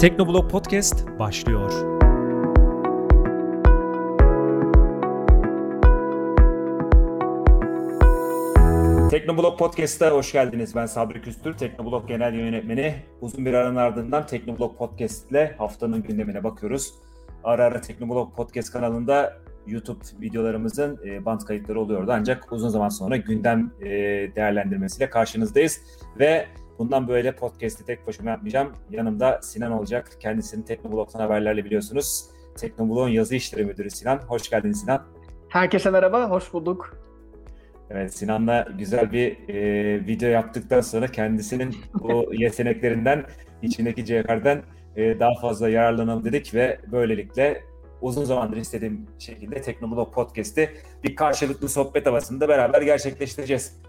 Teknoblog Podcast başlıyor. Teknoblog Podcast'a hoş geldiniz. Ben Sabri Küstür, Teknoblog Genel Yönetmeni. Uzun bir aranın ardından Teknoblog Podcast ile haftanın gündemine bakıyoruz. Ara ara Teknoblog Podcast kanalında YouTube videolarımızın e, band kayıtları oluyordu. Ancak uzun zaman sonra gündem e, değerlendirmesiyle karşınızdayız. Ve bundan böyle podcast'i tek başıma yapmayacağım. Yanımda Sinan olacak. Kendisini Teknoblog'dan haberlerle biliyorsunuz. Teknoblog'un yazı işleri müdürü Sinan. Hoş geldin Sinan. Herkese merhaba, hoş bulduk. Evet Sinan'la güzel bir e, video yaptıktan sonra kendisinin bu yeteneklerinden, içindeki cevherden e, daha fazla yararlanalım dedik ve böylelikle uzun zamandır istediğim şekilde Teknoblog Podcast'i bir karşılıklı sohbet havasında beraber gerçekleştireceğiz.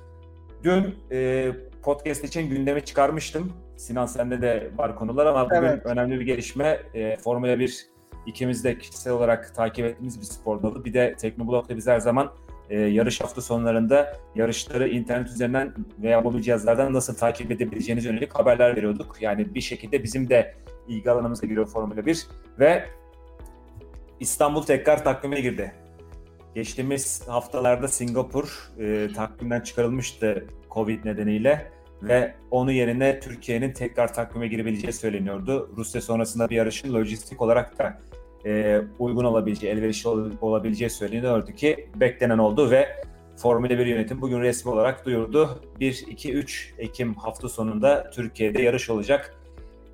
Dün e, podcast için gündeme çıkarmıştım. Sinan sende de var konular ama bugün evet. önemli bir gelişme. E, Formula 1 ikimiz de kişisel olarak takip ettiğimiz bir spor dalı. Bir de Teknoblog'da biz her zaman e, yarış hafta sonlarında yarışları internet üzerinden veya mobil cihazlardan nasıl takip edebileceğiniz yönelik haberler veriyorduk. Yani bir şekilde bizim de ilgi alanımıza giriyor Formula 1 ve İstanbul tekrar takvime girdi. Geçtiğimiz haftalarda Singapur e, takvimden çıkarılmıştı Covid nedeniyle ve onun yerine Türkiye'nin tekrar takvime girebileceği söyleniyordu. Rusya sonrasında bir yarışın lojistik olarak da e, uygun olabileceği, elverişli olabileceği söyleniyordu ki beklenen oldu ve Formula 1 yönetim bugün resmi olarak duyurdu. 1-2-3 Ekim hafta sonunda Türkiye'de yarış olacak.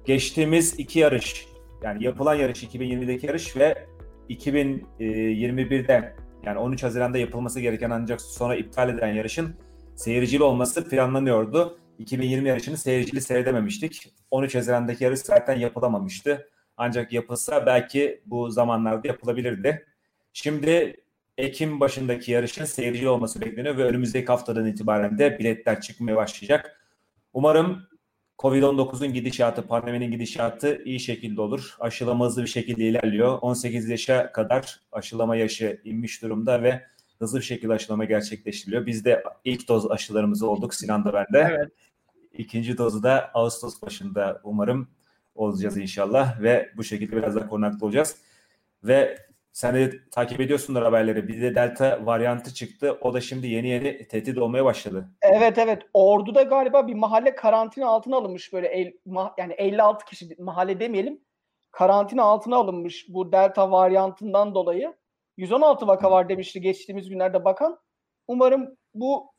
Geçtiğimiz iki yarış, yani yapılan yarış 2020'deki yarış ve 2021'de yani 13 Haziran'da yapılması gereken ancak sonra iptal edilen yarışın seyircili olması planlanıyordu. 2020 yarışını seyircili seyredememiştik. 13 Haziran'daki yarış zaten yapılamamıştı. Ancak yapılsa belki bu zamanlarda yapılabilirdi. Şimdi Ekim başındaki yarışın seyircili olması bekleniyor ve önümüzdeki haftadan itibaren de biletler çıkmaya başlayacak. Umarım Covid-19'un gidişatı, pandeminin gidişatı iyi şekilde olur. Aşılama hızlı bir şekilde ilerliyor. 18 yaşa kadar aşılama yaşı inmiş durumda ve hızlı bir şekilde aşılama gerçekleştiriliyor. Biz de ilk doz aşılarımızı olduk Sinan da ben de. Evet. İkinci dozu da Ağustos başında umarım olacağız inşallah ve bu şekilde biraz daha korunaklı olacağız. Ve sen de takip ediyorsundur haberleri. Bir de delta varyantı çıktı. O da şimdi yeni yeni tehdit olmaya başladı. Evet evet. Ordu'da galiba bir mahalle karantina altına alınmış böyle el, ma, yani 56 kişi mahalle demeyelim. Karantina altına alınmış bu delta varyantından dolayı. 116 vaka var demişti geçtiğimiz günlerde bakan. Umarım bu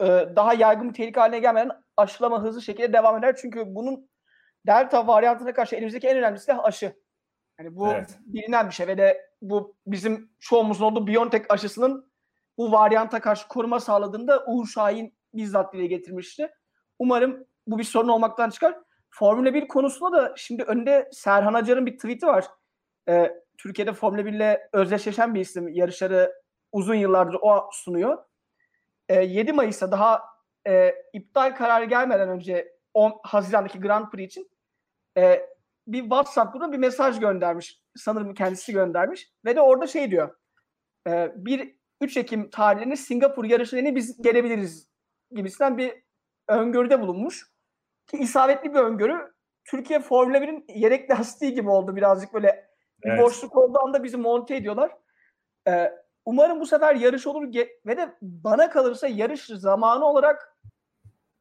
e, daha yaygın bir tehlike haline gelmeden aşılama hızlı şekilde devam eder. Çünkü bunun delta varyantına karşı elimizdeki en önemli silah aşı. Yani bu evet. bilinen bir şey ve de bu bizim çoğumuzun olduğu BioNTech aşısının bu varyanta karşı koruma sağladığında Uğur Şahin bizzat dile getirmişti. Umarım bu bir sorun olmaktan çıkar. Formula 1 konusunda da şimdi önünde Serhan Acar'ın bir tweet'i var. Ee, Türkiye'de Formula 1 ile özdeşleşen bir isim. Yarışları uzun yıllardır o sunuyor. Ee, 7 Mayıs'ta daha e, iptal kararı gelmeden önce 10 Haziran'daki Grand Prix için e, bir WhatsApp grubuna bir mesaj göndermiş. Sanırım kendisi göndermiş. Ve de orada şey diyor. E, bir 3 Ekim tarihinde Singapur yarışına biz gelebiliriz gibisinden bir öngörüde bulunmuş. Ki isabetli bir öngörü. Türkiye Formula 1'in yedek lastiği gibi oldu birazcık böyle evet. boşluk olduğu anda bizi monte ediyorlar. Ee, umarım bu sefer yarış olur ve de bana kalırsa yarış zamanı olarak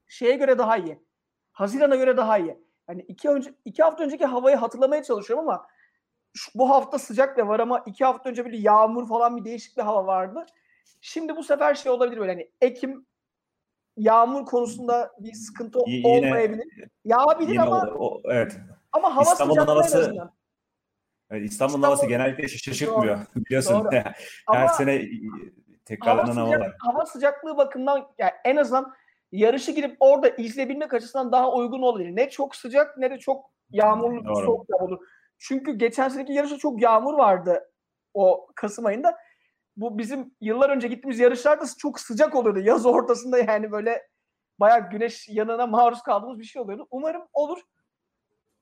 şeye göre daha iyi. Haziran'a göre daha iyi. Yani iki, önce, iki hafta önceki havayı hatırlamaya çalışıyorum ama şu, bu hafta sıcak da var ama iki hafta önce bir yağmur falan bir değişik bir hava vardı. Şimdi bu sefer şey olabilir böyle hani Ekim yağmur konusunda bir sıkıntı yine, olmayabilir. Yağabilir ama o, evet. Ama hava İstanbul'un havası Evet, İstanbul'un İstanbul, havası genellikle şaşırtmıyor doğru, biliyorsun. Doğru. Her ama sene tekrarlanan hava, havalar. Hava sıcaklığı bakımından yani en azından yarışı girip orada izleyebilmek açısından daha uygun olabilir. Ne çok sıcak ne de çok yağmurlu Doğru. soğuk olur. Çünkü geçen seneki yarışta çok yağmur vardı o Kasım ayında. Bu bizim yıllar önce gittiğimiz yarışlarda çok sıcak oluyordu. Yaz ortasında yani böyle bayağı güneş yanına maruz kaldığımız bir şey oluyordu. Umarım olur.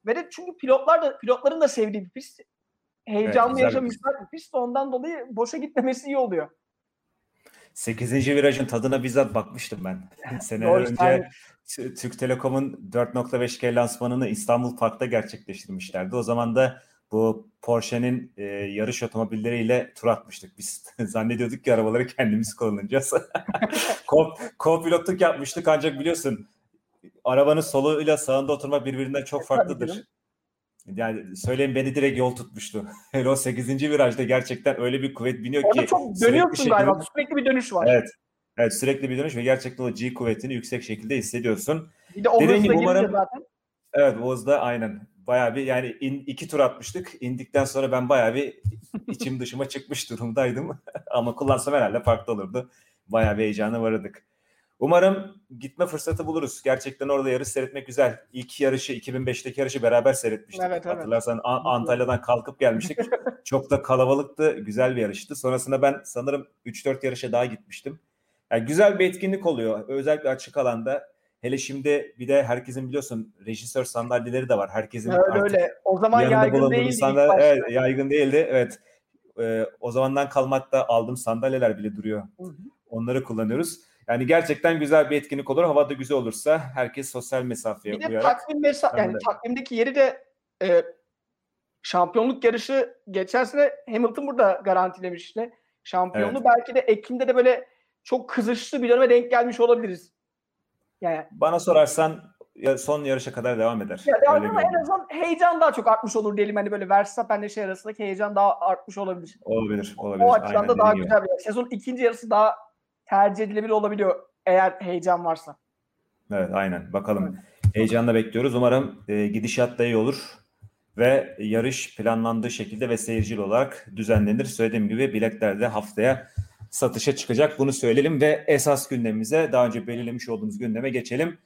Ve de çünkü pilotlar da pilotların da sevdiği bir pist. Heyecanlı evet, müsait bir pist. Ondan dolayı boşa gitmemesi iyi oluyor. 8. virajın tadına bizzat bakmıştım ben. Seneler önce Türk Telekom'un 4.5G lansmanını İstanbul Park'ta gerçekleştirmişlerdi. O zaman da bu Porsche'nin e, yarış otomobilleriyle tur atmıştık. Biz zannediyorduk ki arabaları kendimiz kullanacağız. Co-pilotluk yapmıştık ancak biliyorsun arabanın soluyla sağında oturmak birbirinden çok farklıdır. Yani söyleyeyim beni direkt yol tutmuştu. Hele o 8. virajda gerçekten öyle bir kuvvet biniyor Orada ki. çok sürekli dönüyorsun şekilde- galiba. Sürekli bir dönüş var. Evet. Evet sürekli bir dönüş ve gerçekten o G kuvvetini yüksek şekilde hissediyorsun. Bir de o gibi girince umarım- zaten. Evet Oğuz'da aynen. Bayağı bir yani in- iki tur atmıştık. İndikten sonra ben bayağı bir içim dışıma çıkmış durumdaydım. Ama kullansam herhalde farklı olurdu. Bayağı bir heyecana varırdık. Umarım gitme fırsatı buluruz. Gerçekten orada yarış seyretmek güzel. İlk yarışı 2005'teki yarışı beraber seyretmiştik. Evet, evet. Hatırlarsan An- Antalya'dan kalkıp gelmiştik. Çok da kalabalıktı. Güzel bir yarıştı. Sonrasında ben sanırım 3-4 yarışa daha gitmiştim. Yani güzel bir etkinlik oluyor. Özellikle açık alanda. Hele şimdi bir de herkesin biliyorsun rejisör sandalyeleri de var. Herkesin Öyle artık öyle. O zaman yaygın değildi sandalye- evet, yaygın değildi. Evet. Ee, o zamandan kalmakta aldığım sandalyeler bile duruyor. Hı hı. Onları kullanıyoruz. Yani gerçekten güzel bir etkinlik olur. Havada güzel olursa herkes sosyal mesafeye Bir de uyarak. takvim mesa yani takvimdeki yeri de e, şampiyonluk yarışı geçen sene Hamilton burada garantilemişti. Şampiyonluğu Evet. belki de Ekim'de de böyle çok kızışlı bir döneme denk gelmiş olabiliriz. Yani Bana sorarsan son yarışa kadar devam eder. ya, Öyle ama en azından heyecan daha çok artmış olur diyelim. Hani böyle Verstappen'le şey arasındaki heyecan daha artmış olabilir. Olabilir, olabilir. O açıdan Aynen da daha güzel bir yer. Sezon ikinci yarısı daha tercih edilebilir olabiliyor eğer heyecan varsa. Evet, aynen. Bakalım. Heyecanla bekliyoruz. Umarım e, gidişat da iyi olur ve yarış planlandığı şekilde ve seyircili olarak düzenlenir. Söylediğim gibi biletler de haftaya satışa çıkacak. Bunu söyleyelim ve esas gündemimize daha önce belirlemiş olduğumuz gündeme geçelim.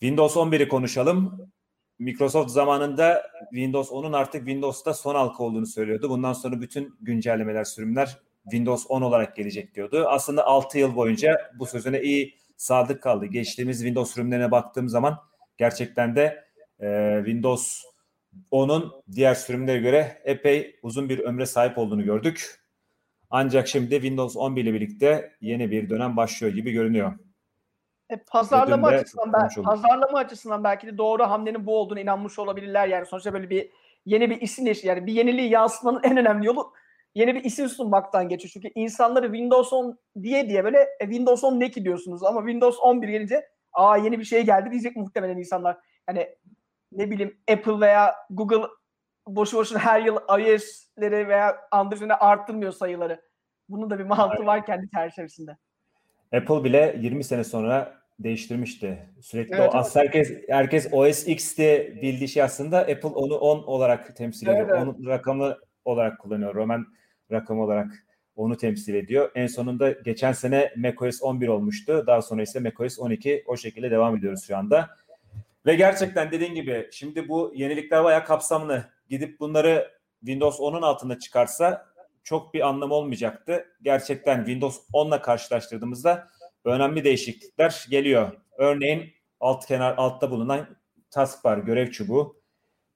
Windows 11'i konuşalım. Microsoft zamanında Windows 10'un artık Windows'ta son halka olduğunu söylüyordu. Bundan sonra bütün güncellemeler, sürümler Windows 10 olarak gelecek diyordu. Aslında 6 yıl boyunca bu sözüne iyi sadık kaldı. Geçtiğimiz Windows sürümlerine baktığım zaman gerçekten de e, Windows 10'un diğer sürümlere göre epey uzun bir ömre sahip olduğunu gördük. Ancak şimdi Windows 11 ile birlikte yeni bir dönem başlıyor gibi görünüyor. E, pazarlama açısından ben, konuşuldu. pazarlama açısından belki de doğru hamlenin bu olduğunu inanmış olabilirler. Yani sonuçta böyle bir yeni bir isim değişti. Yani bir yeniliği yansıtmanın en önemli yolu yeni bir isim sunmaktan geçiyor. Çünkü insanları Windows 10 diye diye böyle e, Windows 10 ne ki diyorsunuz ama Windows 11 gelince aa yeni bir şey geldi diyecek muhtemelen insanlar. Hani ne bileyim Apple veya Google boşu boşuna her yıl iOS'leri veya Android'leri arttırmıyor sayıları. Bunun da bir mantığı var kendi çerçevesinde. Apple bile 20 sene sonra değiştirmişti. Sürekli Evet, o aslında herkes herkes OS X diye bildiği şey aslında Apple onu 10 olarak temsil ediyor. Evet, evet. Onun rakamı olarak kullanıyor. Roman rakamı olarak onu temsil ediyor. En sonunda geçen sene macOS 11 olmuştu. Daha sonra ise macOS 12 o şekilde devam ediyoruz şu anda. Ve gerçekten dediğin gibi şimdi bu yenilikler bayağı kapsamlı. Gidip bunları Windows 10'un altında çıkarsa çok bir anlam olmayacaktı. Gerçekten Windows 10'la karşılaştırdığımızda önemli değişiklikler geliyor. Örneğin alt kenar altta bulunan taskbar görev çubuğu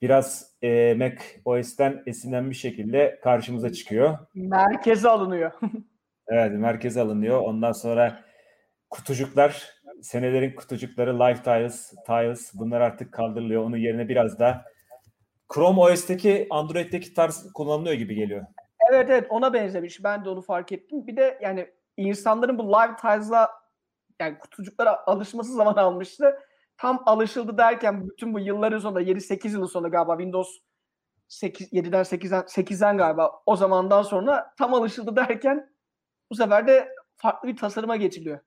biraz e, Mac OS'ten esinlenmiş şekilde karşımıza çıkıyor. Merkeze alınıyor. Evet merkeze alınıyor. Ondan sonra kutucuklar, senelerin kutucukları, Live Tiles, Tiles bunlar artık kaldırılıyor. Onun yerine biraz da Chrome OS'teki Android'deki tarz kullanılıyor gibi geliyor. Evet evet ona benzemiş. Ben de onu fark ettim. Bir de yani insanların bu live tiles'la yani kutucuklara alışması zaman almıştı. Tam alışıldı derken bütün bu yılların sonunda 7-8 yılın sonunda galiba Windows 8, 7'den 8'den 8'den galiba o zamandan sonra tam alışıldı derken bu sefer de farklı bir tasarıma geçiliyor.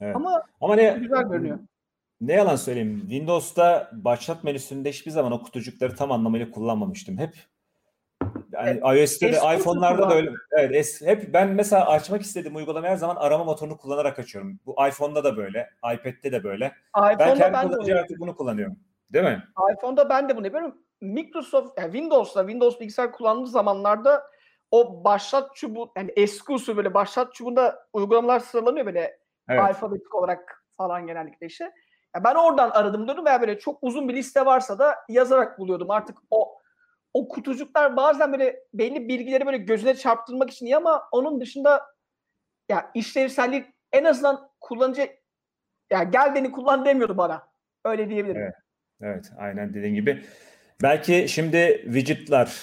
Evet. Ama Ama ne güzel görünüyor. Ne yalan söyleyeyim. Windows'ta başlat menüsünde hiçbir zaman o kutucukları tam anlamıyla kullanmamıştım. Hep yani iOS'te de iPhone'larda da öyle. Evet, es- hep ben mesela açmak istediğim uygulamayı her zaman arama motorunu kullanarak açıyorum. Bu iPhone'da da böyle, iPad'de de böyle. Ben iPhone'da kendi ben kullanıcı onu artık bunu kullanıyorum. Değil mi? iPhone'da ben de bunu yapıyorum. Microsoft, yani Windows'ta, Windows bilgisayar kullandığı zamanlarda o başlat çubuğu, yani eski usul böyle başlat çubuğunda uygulamalar sıralanıyor böyle Evet. alfabetik olarak falan genellikle işte. Ya ben oradan aradım diyordum veya böyle çok uzun bir liste varsa da yazarak buluyordum. Artık o o kutucuklar bazen böyle belli bilgileri böyle gözüne çarptırmak için iyi ama onun dışında ya işlevsellik en azından kullanıcı ya gel beni kullan demiyordu bana. Öyle diyebilirim. Evet. Evet, aynen dediğin gibi. Belki şimdi widget'lar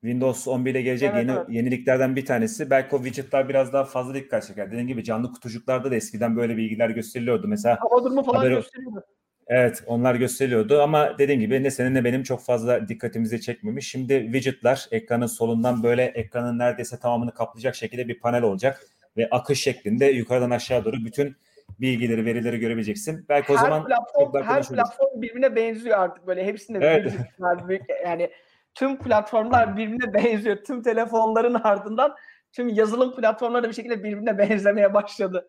Windows 11 ile gelecek Evet, yeni evet. yeniliklerden bir tanesi. Belki o widget'lar biraz daha fazla dikkat çeker. Dediğin gibi canlı kutucuklarda da eskiden böyle bilgiler gösteriliyordu. Mesela Hava durumu falan Haberi- gösteriyordu. Evet onlar gösteriliyordu ama dediğin gibi ne senin ne benim çok fazla dikkatimizi çekmemiş. Şimdi widgetler ekranın solundan böyle ekranın neredeyse tamamını kaplayacak şekilde bir panel olacak ve akış şeklinde yukarıdan aşağı doğru bütün bilgileri, verileri görebileceksin. Belki o her zaman platform, her platform birbirine benziyor artık böyle hepsinde Evet. büyük- yani tüm platformlar birbirine benziyor. Tüm telefonların ardından tüm yazılım platformları da bir şekilde birbirine benzemeye başladı.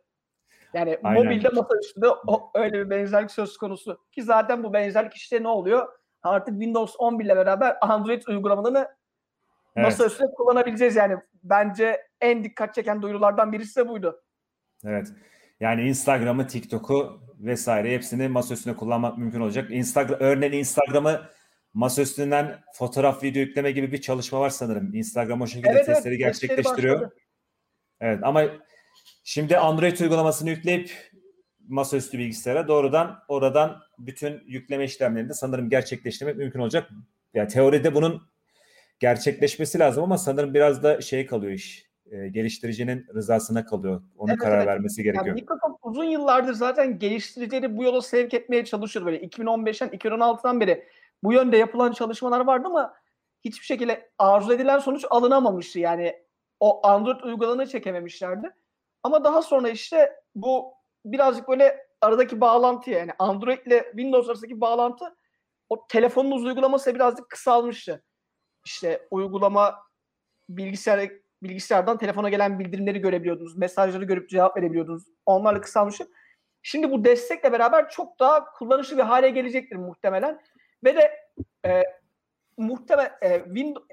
Yani Aynen. mobilde masaüstü de o, öyle bir benzerlik söz konusu. Ki zaten bu benzerlik işte ne oluyor? Artık Windows 11 ile beraber Android uygulamalarını Evet, masaüstü kullanabileceğiz yani. Bence en dikkat çeken duyurulardan birisi de buydu. evet. Yani Instagram'ı, TikTok'u vesaire hepsini masaüstünde kullanmak mümkün olacak. Instagram örneğin Instagram'ı masaüstünden fotoğraf, video yükleme gibi bir çalışma var sanırım. Instagram o şekilde Evet, evet, testleri testleri gerçekleştiriyor. Evet ama şimdi Android uygulamasını yükleyip masaüstü bilgisayara doğrudan oradan bütün yükleme işlemlerini de sanırım gerçekleştirmek mümkün olacak. Yani teoride bunun gerçekleşmesi lazım ama sanırım biraz da şey kalıyor iş. e, geliştiricinin rızasına kalıyor. Onun Evet, karar evet. vermesi Yani gerekiyor. Microsoft uzun yıllardır zaten geliştiricileri bu yola sevk etmeye çalışıyor. Böyle 2015'ten 2016'dan beri bu yönde yapılan çalışmalar vardı ama hiçbir şekilde arzu edilen sonuç alınamamıştı. Yani o Android uygulamanı çekememişlerdi. Ama daha sonra işte bu birazcık böyle aradaki bağlantıya yani Android ile Windows arasındaki bağlantı o telefonunuz uygulaması birazcık kısalmıştı. İşte uygulama bilgisayar bilgisayardan telefona gelen bildirimleri görebiliyordunuz. Mesajları görüp cevap verebiliyordunuz. Onlarla kısalmıştı. Şimdi bu destekle beraber çok daha kullanışlı bir hale gelecektir muhtemelen. Ve de e, muhtemel e,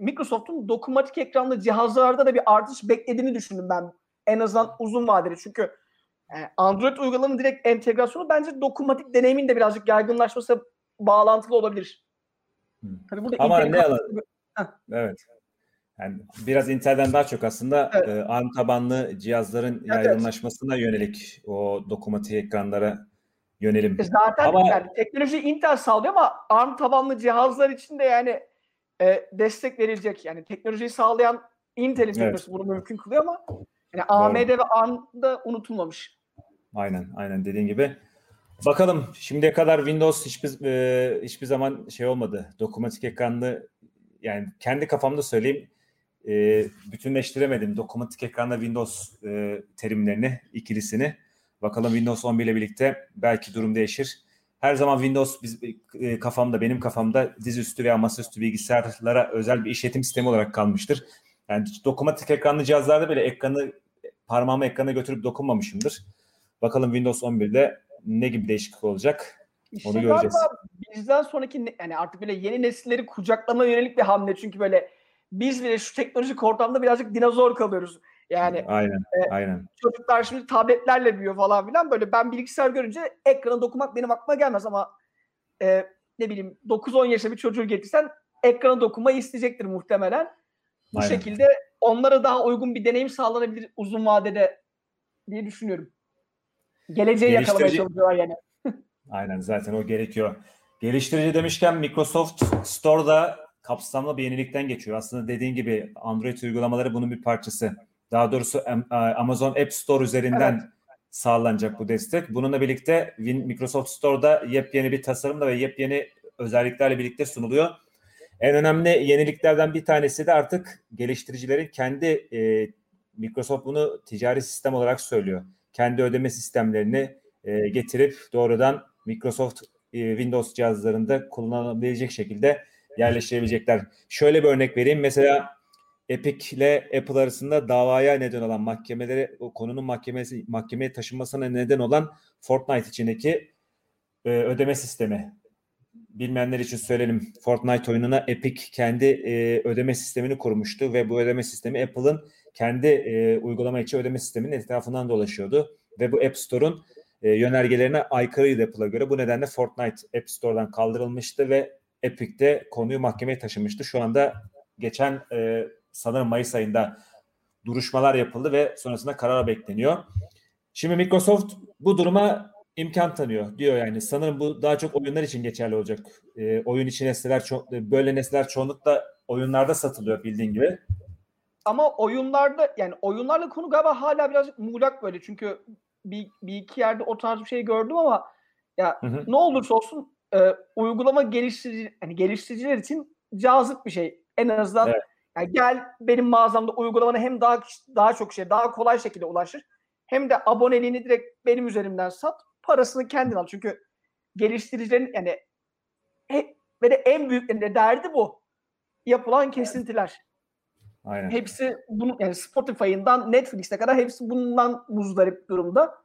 Microsoft'un dokunmatik ekranlı cihazlarda da bir artış beklediğini düşündüm ben. En azından uzun vadeli. Çünkü e, Android uygulamanın direkt entegrasyonu bence dokunmatik deneyimin de birazcık yaygınlaşması bağlantılı olabilir. Hı. Tabii burada Ama ne integrasyon- Evet. Yani biraz Intel'den daha çok aslında Evet. e, ARM tabanlı cihazların Evet. yaygınlaşmasına yönelik o dokunmatik ekranlara yönelim. E Zaten Ama- yani teknoloji Intel sağlıyor ama ARM tabanlı cihazlar için de yani e, destek verilecek. Yani teknolojiyi sağlayan Intel'in teknolojisi bunu mümkün kılıyor ama yani AMD ve ARM da unutulmamış. Aynen, aynen dediğin gibi. Bakalım şimdiye kadar Windows hiçbir e, hiçbir zaman şey olmadı. Dokunmatik ekranlı yani kendi kafamda söyleyeyim e, bütünleştiremedim dokunmatik ekranla Windows e, terimlerini, ikilisini. Bakalım Windows 11 ile birlikte belki durum değişir. Her zaman Windows biz, e, kafamda, benim kafamda dizüstü veya masaüstü bilgisayarlara özel bir işletim sistemi olarak kalmıştır. Yani dokunmatik ekranlı cihazlarda bile ekranı parmağımı ekrana götürüp dokunmamışımdır. Bakalım Windows 11'de ne gibi değişiklik olacak? İşte Onu göreceğiz. bizden sonraki yani artık böyle yeni nesilleri kucaklama yönelik bir hamle. Çünkü böyle biz bile şu teknolojik ortamda birazcık dinozor kalıyoruz. Yani Aynen, e, aynen. çocuklar şimdi tabletlerle büyüyor falan filan. Böyle ben bilgisayar görünce ekrana dokunmak benim aklıma gelmez ama e, ne bileyim 9-10 yaşında bir çocuğu getirsen ekrana dokunmayı isteyecektir muhtemelen. Bu Aynen. şekilde onlara daha uygun bir deneyim sağlanabilir uzun vadede diye düşünüyorum. Geleceği yakalamaya çalışıyorlar yani. Aynen zaten o gerekiyor. Geliştirici demişken Microsoft Store'da kapsamlı bir yenilikten geçiyor. Aslında dediğin gibi Android uygulamaları bunun bir parçası. Daha doğrusu Am- Amazon App Store üzerinden sağlanacak bu destek. Bununla birlikte Microsoft Store'da yepyeni bir tasarımla ve yepyeni özelliklerle birlikte sunuluyor. En önemli yeniliklerden bir tanesi de artık geliştiricilerin kendi e, Microsoft bunu ticari sistem olarak söylüyor. Kendi ödeme sistemlerini e, getirip doğrudan Microsoft e, Windows cihazlarında kullanılabilecek şekilde yerleştirebilecekler. Şöyle bir örnek vereyim. Mesela Epic ile Apple arasında davaya neden olan mahkemeleri, o konunun mahkemesi mahkemeye taşınmasına neden olan Fortnite içindeki e, ödeme sistemi. Bilmeyenler için söyleyelim. Fortnite oyununa Epic kendi e, ödeme sistemini kurmuştu ve bu ödeme sistemi Apple'ın kendi e, uygulama içi ödeme sisteminin etrafından dolaşıyordu ve bu App Store'un e, yönergelerine aykırıydı Apple'a göre. Bu nedenle Fortnite App Store'dan kaldırılmıştı ve Epic de konuyu mahkemeye taşımıştı. Şu anda geçen e, sanırım Mayıs ayında duruşmalar yapıldı ve sonrasında karar bekleniyor. Şimdi Microsoft bu duruma imkan tanıyor diyor yani. Sanırım bu daha çok oyunlar için geçerli olacak. E, oyun için nesneler çok böyle nesneler çoğunlukla oyunlarda satılıyor bildiğin gibi. Ama oyunlarda yani oyunlarla konu galiba hala birazcık muğlak böyle. Çünkü bir, bir iki yerde o tarz bir şey gördüm ama ya hı hı. ne olursa olsun e, uygulama geliştirici yani geliştiriciler için cazip bir şey. En azından evet. yani gel benim mağazamda uygulamanı hem daha daha çok şey daha kolay şekilde ulaşır hem de aboneliğini direkt benim üzerimden sat parasını kendin al. Çünkü geliştiricilerin yani he, ve de en büyük de derdi bu. Yapılan kesintiler. Aynen. Hepsi bunu yani Spotify'ından Netflix'e kadar hepsi bundan muzdarip durumda.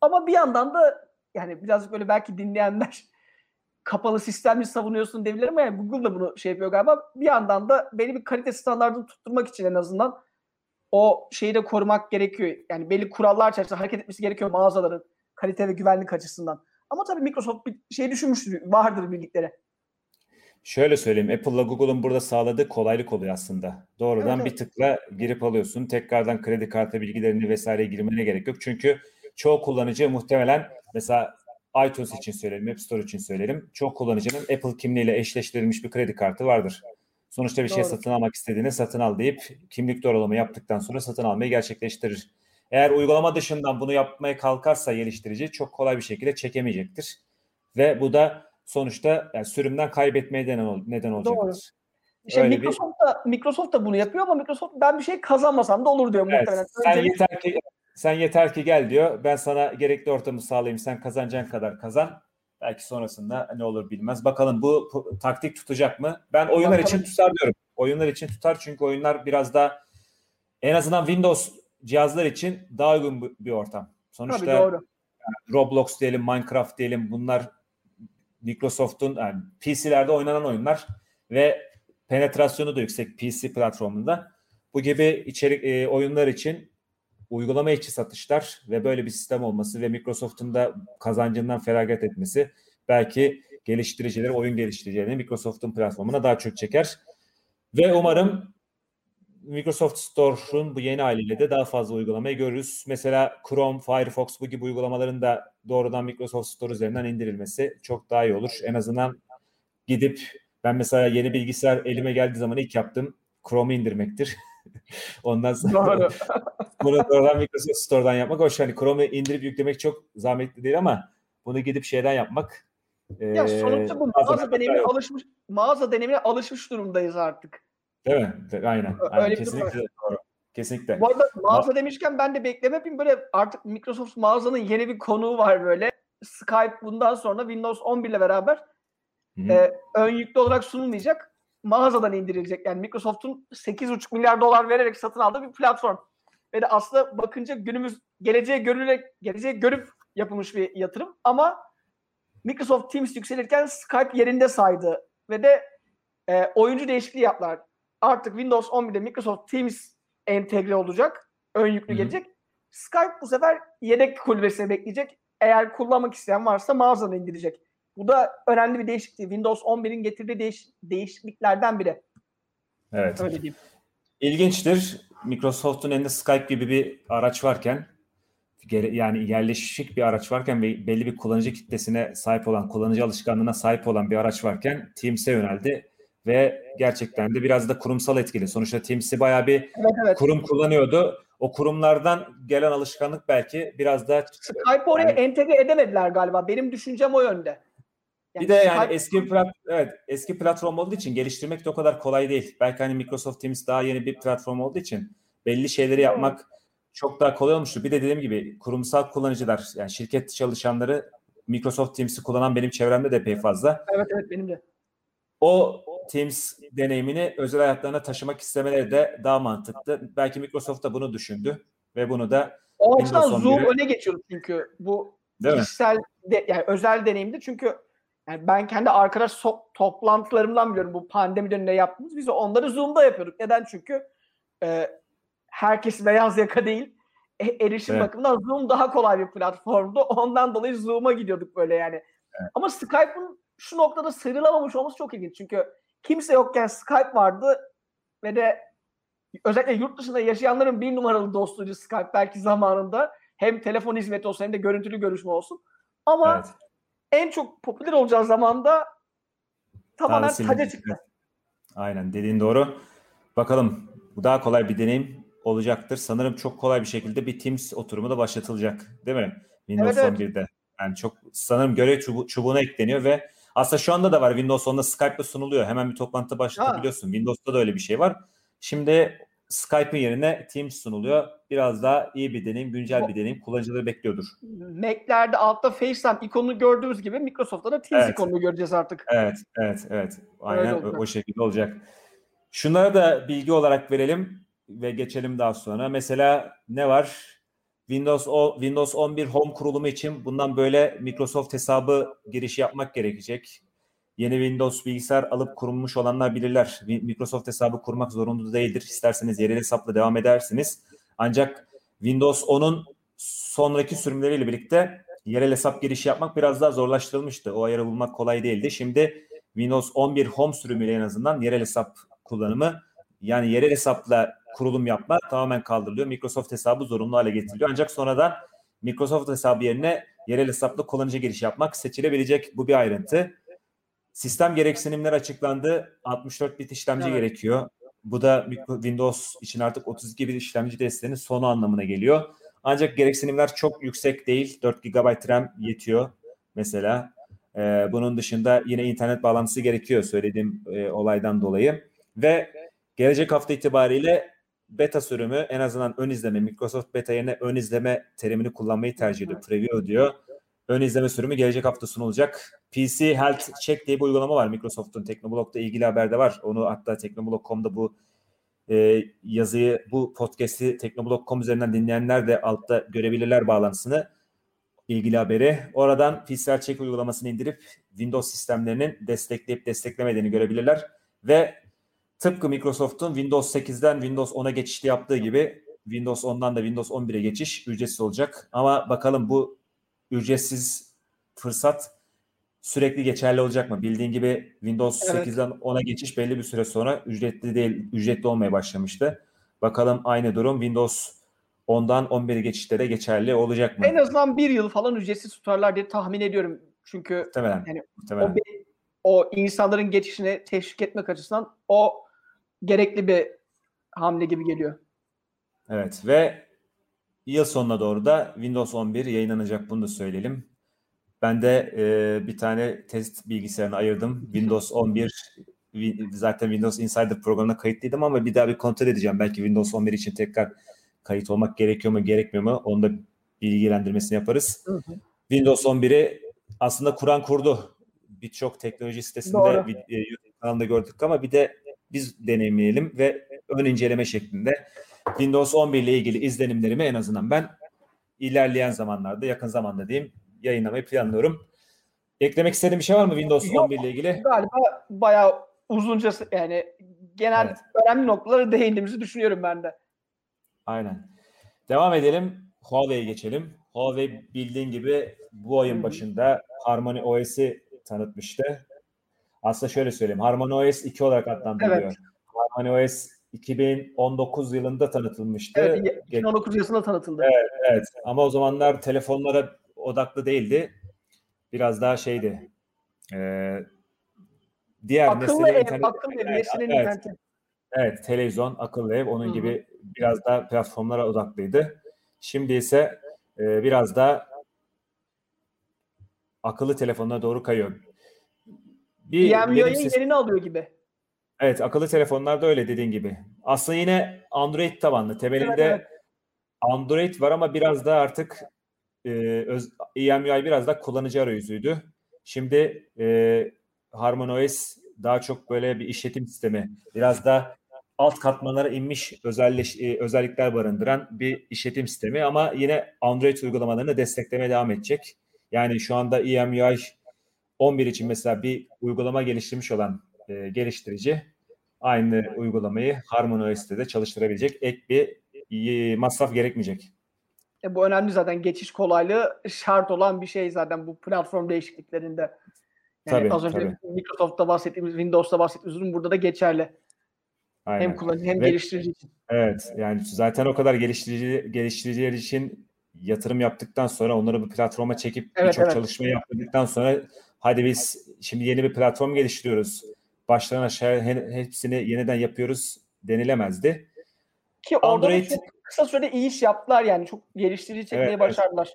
Ama bir yandan da yani biraz böyle belki dinleyenler kapalı sistemli savunuyorsun diyebilir ama yani Google da bunu şey yapıyor galiba. Bir yandan da belli bir kalite standartını tutturmak için en azından o şeyi de korumak gerekiyor. Yani belli kurallar çerçevesinde hareket etmesi gerekiyor mağazaların kalite ve güvenlik açısından. Ama tabii Microsoft bir şey düşünmüştür, vardır birlikleri. Şöyle söyleyeyim, Apple'la Google'un burada sağladığı kolaylık oluyor aslında. Doğrudan evet, bir tıkla girip alıyorsun. Tekrardan kredi kartı bilgilerini vesaire girmene gerek yok. Çünkü çoğu kullanıcı muhtemelen mesela iTunes için söyleyelim, App Store için söyleyelim. Çok kullanıcının Apple kimliğiyle eşleştirilmiş bir kredi kartı vardır. Sonuçta bir şey Doğru. şey satın almak istediğinde satın al deyip kimlik doğrulama yaptıktan sonra satın almayı gerçekleştirir. Eğer uygulama dışından bunu yapmaya kalkarsa geliştirici çok kolay bir şekilde çekemeyecektir. Ve bu da sonuçta yani sürümden kaybetmeye neden, neden olacaktır. Doğru. İşte Öyle Microsoft bir... da Microsoft da bunu yapıyor ama Microsoft ben bir şey kazanmasam da olur diyor evet, muhtemelen. Sen yeter ki sen yeter ki gel diyor. Ben sana gerekli ortamı sağlayayım. Sen kazanacağın kadar kazan. Belki sonrasında ne olur bilmez. Bakalım bu, bu taktik tutacak mı? Ben oyunlar için tutar diyorum. Oyunlar için tutar çünkü oyunlar biraz da en azından Windows cihazlar için daha uygun bir ortam. Sonuçta Tabii doğru. Roblox diyelim, Minecraft diyelim bunlar Microsoft'un yani PC'lerde oynanan oyunlar ve penetrasyonu da yüksek PC platformunda. Bu gibi içerik e, oyunlar için uygulama içi satışlar ve böyle bir sistem olması ve Microsoft'un da kazancından feragat etmesi belki geliştiricileri, oyun geliştiricilerini Microsoft'un platformuna daha çok çeker. Ve umarım Microsoft Store'un bu yeni haliyle de daha fazla uygulamayı görürüz. Mesela Chrome, Firefox bu gibi uygulamaların da doğrudan Microsoft Store üzerinden indirilmesi çok daha iyi olur. En azından gidip ben mesela yeni bilgisayar elime geldiği zaman ilk yaptım Chrome'u indirmektir. Ondan sonra bunu doğrudan Microsoft Store'dan yapmak hoş. Hani Chrome'u indirip yüklemek çok zahmetli değil ama bunu gidip şeyden yapmak ya sonuçta bu mağaza deneyimine alışmış mağaza deneyimine alışmış durumdayız artık. Değil mi? Aynen. Öyle Aynen. Kesinlikle doğru. Kesinlikle. Bu arada mağaza Ma- demişken ben de bekleme yapayım. Böyle artık Microsoft mağazanın yeni bir konuğu var böyle. Skype bundan sonra Windows 11 ile beraber e, ön yüklü olarak sunulmayacak. Mağazadan indirilecek. Yani Microsoft'un 8,5 milyar dolar vererek satın aldığı bir platform. Ve de aslında bakınca günümüz geleceğe görülerek, geleceğe görüp yapılmış bir yatırım. Ama Microsoft Teams yükselirken Skype yerinde saydı. Ve de e, oyuncu değişikliği yaptılar artık Windows 11'de Microsoft Teams entegre olacak. Ön yüklü Hı-hı. gelecek. Skype bu sefer yedek kulübesine bekleyecek. Eğer kullanmak isteyen varsa mağazadan indirecek. Bu da önemli bir değişiklik. Windows 11'in getirdiği değiş- değişikliklerden biri. Evet. Öyle diyeyim. İlginçtir. Microsoft'un elinde Skype gibi bir araç varken yani yerleşik bir araç varken ve belli bir kullanıcı kitlesine sahip olan, kullanıcı alışkanlığına sahip olan bir araç varken Teams'e yöneldi ve gerçekten de biraz da kurumsal etkili. Sonuçta Teams'i bayağı bir evet, evet. kurum kullanıyordu. O kurumlardan gelen alışkanlık belki biraz da Skype oraya yani, entegre edemediler galiba. Benim düşüncem o yönde. Yani bir de yani Skype... eski plat, evet eski platform olduğu için geliştirmek de o kadar kolay değil. Belki hani Microsoft Teams daha yeni bir platform olduğu için belli şeyleri yapmak evet. çok daha kolay olmuştu. Bir de dediğim gibi kurumsal kullanıcılar yani şirket çalışanları Microsoft Teams'i kullanan benim çevremde de epey fazla. Evet evet benim de. O Teams deneyimini özel hayatlarına taşımak istemeleri de daha mantıklı. Belki Microsoft da bunu düşündü ve bunu da o açıdan Zoom öne geçiyor çünkü bu Değil kişisel de, yani özel deneyimdi çünkü yani ben kendi arkadaş so- toplantılarımdan biliyorum bu pandemi döneminde yaptığımız. Biz onları Zoom'da yapıyorduk. Neden? Çünkü e, herkes beyaz yaka değil. E, erişim evet. bakımından Zoom daha kolay bir platformdu. Ondan dolayı Zoom'a gidiyorduk böyle yani. Evet. Ama Skype'ın şu noktada sıyrılamamış olması çok ilginç. Çünkü kimse yokken Skype vardı ve de özellikle yurt dışında yaşayanların bir numaralı dostuydu Skype belki zamanında. Hem telefon hizmeti olsun hem de görüntülü görüşme olsun. Ama evet. en çok popüler olacağı zamanda tamamen taca çıktı. Aynen dediğin doğru. Bakalım bu daha kolay bir deneyim olacaktır. Sanırım çok kolay bir şekilde bir Teams oturumu da başlatılacak değil mi? Windows evet, 11'de. Evet. Yani çok sanırım görev çubu, çubuğuna ekleniyor ve aslında şu anda da var Windows 10'da Skype'la sunuluyor. Hemen bir toplantı başlatabiliyorsun. Ha. Windows'ta da öyle bir şey var. Şimdi Skype'ın yerine Teams sunuluyor. Biraz daha iyi bir deneyim, güncel bir deneyim. Kullanıcıları bekliyordur. Mac'lerde altta FaceTime ikonunu gördüğümüz gibi Microsoft'ta da Teams evet. ikonunu göreceğiz artık. Evet, evet, evet. Aynen o, o şekilde olacak. Şunlara da bilgi olarak verelim ve geçelim daha sonra. Mesela ne var? Windows o, Windows 11 Home kurulumu için bundan böyle Microsoft hesabı giriş yapmak gerekecek. Yeni Windows bilgisayar alıp kurulmuş olanlar bilirler. Microsoft hesabı kurmak zorunlu değildir. İsterseniz yerel hesapla devam edersiniz. Ancak Windows 10'un sonraki sürümleriyle birlikte yerel hesap girişi yapmak biraz daha zorlaştırılmıştı. O ayarı bulmak kolay değildi. Şimdi Windows 11 Home sürümüyle en azından yerel hesap kullanımı yani yerel hesapla kurulum yapma tamamen kaldırılıyor. Microsoft hesabı zorunlu hale getiriliyor. Ancak sonradan Microsoft hesabı yerine yerel hesapla kullanıcı giriş yapmak seçilebilecek. Bu bir ayrıntı. Sistem gereksinimler açıklandı. 64 bit işlemci evet. gerekiyor. Bu da Windows için artık 32 bit işlemci desteğinin sonu anlamına geliyor. Ancak gereksinimler çok yüksek değil. 4 GB RAM yetiyor mesela. Ee, bunun dışında yine internet bağlantısı gerekiyor söylediğim e, olaydan dolayı. Ve gelecek hafta itibariyle beta sürümü en azından ön izleme Microsoft beta yerine ön izleme terimini kullanmayı tercih ediyor. Preview diyor. Ön izleme sürümü gelecek hafta sunulacak. PC Health Check diye bir uygulama var Microsoft'un Teknoblog'da ilgili haberde var. Onu hatta teknoblog.com'da bu e, yazıyı, bu podcast'i teknoblog.com üzerinden dinleyenler de altta görebilirler bağlantısını. ilgili haberi. Oradan PC Health Check uygulamasını indirip Windows sistemlerinin destekleyip desteklemediğini görebilirler. Ve tıpkı Microsoft'un Windows 8'den Windows 10'a geçişte yaptığı gibi Windows 10'dan da Windows 11'e geçiş ücretsiz olacak. Ama bakalım bu ücretsiz fırsat sürekli geçerli olacak mı? Bildiğin gibi Windows evet. 8'den 10'a geçiş belli bir süre sonra ücretli değil, ücretli olmaya başlamıştı. Bakalım aynı durum Windows 10'dan 11'e geçişte de geçerli olacak mı? En azından bir yıl falan ücretsiz tutarlar diye tahmin ediyorum. Çünkü muhtemelen, yani muhtemelen. O, o insanların geçişine teşvik etmek açısından o gerekli bir hamle gibi geliyor. Evet ve yıl sonuna doğru da Windows 11 yayınlanacak bunu da söyleyelim. Ben de e, bir tane test bilgisayarını ayırdım. Windows 11 zaten Windows Insider programına kayıtlıydım ama bir daha bir kontrol edeceğim. Belki Windows 11 için tekrar kayıt olmak gerekiyor mu gerekmiyor mu onu da bilgilendirmesini yaparız. Hı hı. Windows 11'i aslında kuran kurdu. Birçok teknoloji sitesinde bir, e, YouTube kanalında gördük ama bir de biz deneyimleyelim ve ön inceleme şeklinde Windows 11 ile ilgili izlenimlerimi en azından ben ilerleyen zamanlarda yakın zamanda diyeyim yayınlamayı planlıyorum. Eklemek istediğim bir şey var mı Windows Yok, 11 ile ilgili? Galiba bayağı uzunca yani genel evet. önemli noktaları değindiğimizi düşünüyorum ben de. Aynen. Devam edelim. Huawei'ye geçelim. Huawei bildiğin gibi bu ayın başında Harmony OS'i tanıtmıştı. Aslında şöyle söyleyeyim. Harmony OS 2 olarak adlandırılıyor. Evet. Harmony OS 2019 yılında tanıtılmıştı. Evet, 2019 yılında tanıtıldı. Evet, evet. Ama o zamanlar telefonlara odaklı değildi. Biraz daha şeydi. Ee, diğer akıllı ev, internet, akıllı ev, evet, evet, evet, televizyon, akıllı ev onun Hı-hı. gibi biraz daha platformlara odaklıydı. Şimdi ise e, biraz da akıllı telefonlara doğru kayıyor. Bir EMUI'nin ses... yerini alıyor gibi. Evet akıllı telefonlarda öyle dediğin gibi. Aslında yine Android tabanlı. Temelinde evet, evet. Android var ama biraz da artık e, öz, EMUI biraz da kullanıcı arayüzüydü. Şimdi e, HarmonyOS daha çok böyle bir işletim sistemi. Biraz da alt katmanlara inmiş özelleş, e, özellikler barındıran bir işletim sistemi ama yine Android uygulamalarını desteklemeye devam edecek. Yani şu anda EMUI 11 için mesela bir uygulama geliştirmiş olan e, geliştirici aynı uygulamayı HarmonyOS'te de çalıştırabilecek ek bir e, masraf gerekmeyecek. E, bu önemli zaten geçiş kolaylığı şart olan bir şey zaten bu platform değişikliklerinde. Yani tabii, az önce tabii. Microsoft'ta bahsettiğimiz, Windows'ta bahsettiğimiz durum burada da geçerli. Aynen. Hem kullanıcı hem Ve, geliştirici için. Evet yani zaten o kadar geliştirici geliştiriciler için yatırım yaptıktan sonra onları bir platforma çekip evet, birçok evet. çalışma yaptıktan sonra hadi biz şimdi yeni bir platform geliştiriyoruz. Baştan aşağı hepsini yeniden yapıyoruz denilemezdi. Ki Android... çok kısa sürede iyi iş yaptılar yani çok geliştirici çekmeyi evet, başardılar.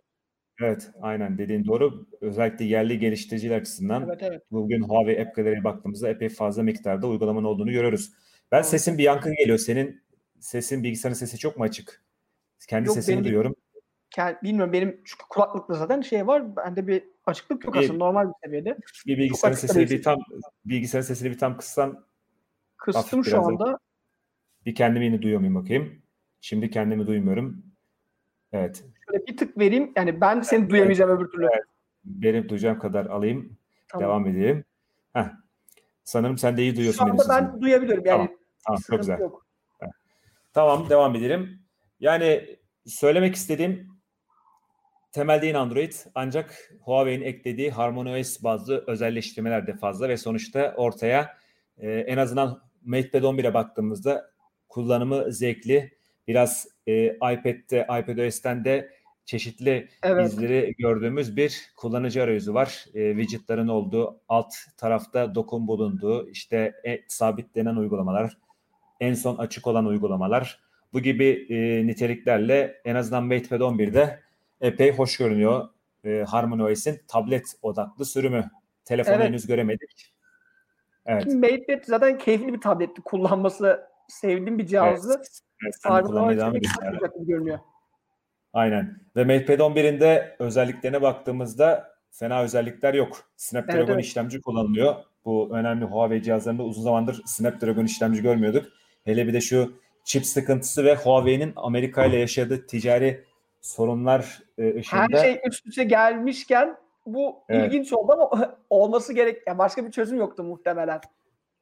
Evet aynen dediğin doğru. Özellikle yerli geliştiriciler açısından evet, evet. bugün Huawei App Gallery'e baktığımızda epey fazla miktarda uygulamanın olduğunu görüyoruz. Ben evet. sesin bir yankın geliyor. Senin sesin bilgisayarın sesi çok mu açık? Kendi Yok, sesini benim, duyuyorum. Bilmiyorum benim çünkü kulaklıkta zaten şey var. Bende bir açıklık yok aslında normal bir seviyede. Bir bilgisayarın sesini bir tam bilgisayarın sesini bir tam kıssan Kıstım şu anda. Bir kendimi yine duyuyor muyum bakayım. Şimdi kendimi duymuyorum. Evet. Şöyle bir tık vereyim. Yani ben seni duyamayacağım öbür türlü. Evet. Benim duyacağım kadar alayım. Tamam. Devam edeyim. Heh. Sanırım sen de iyi duyuyorsun. Şu anda ben sesini. duyabiliyorum. Yani tamam. Tamam, çok güzel. Yok. Tamam devam edelim. Yani söylemek istediğim temelde yine Android ancak Huawei'nin eklediği HarmonyOS bazlı özelleştirmeler de fazla ve sonuçta ortaya e, en azından MatePad 11'e baktığımızda kullanımı zevkli. Biraz e, iPad'de, iPadOS'ten de çeşitli evet. izleri gördüğümüz bir kullanıcı arayüzü var. E, widgetların olduğu, alt tarafta dokun bulunduğu, işte e, sabitlenen uygulamalar, en son açık olan uygulamalar. Bu gibi e, niteliklerle en azından MatePad 11'de epey hoş görünüyor. E, HarmonyOS'in tablet odaklı sürümü. Telefonu evet. henüz göremedik. Evet. MatePad zaten keyifli bir tabletti. Kullanması sevdiğim bir cihazdı. Evet. Evet, devam. Görünüyor. Aynen. Ve MatePad 11'in de özelliklerine baktığımızda fena özellikler yok. Snapdragon evet, evet. işlemci kullanılıyor. Bu önemli Huawei cihazlarında uzun zamandır Snapdragon işlemci görmüyorduk. Hele bir de şu çip sıkıntısı ve Huawei'nin Amerika ile yaşadığı ticari sorunlar e, ışığında. Her şey üst üste gelmişken bu evet. ilginç oldu ama olması gerek. Yani başka bir çözüm yoktu muhtemelen.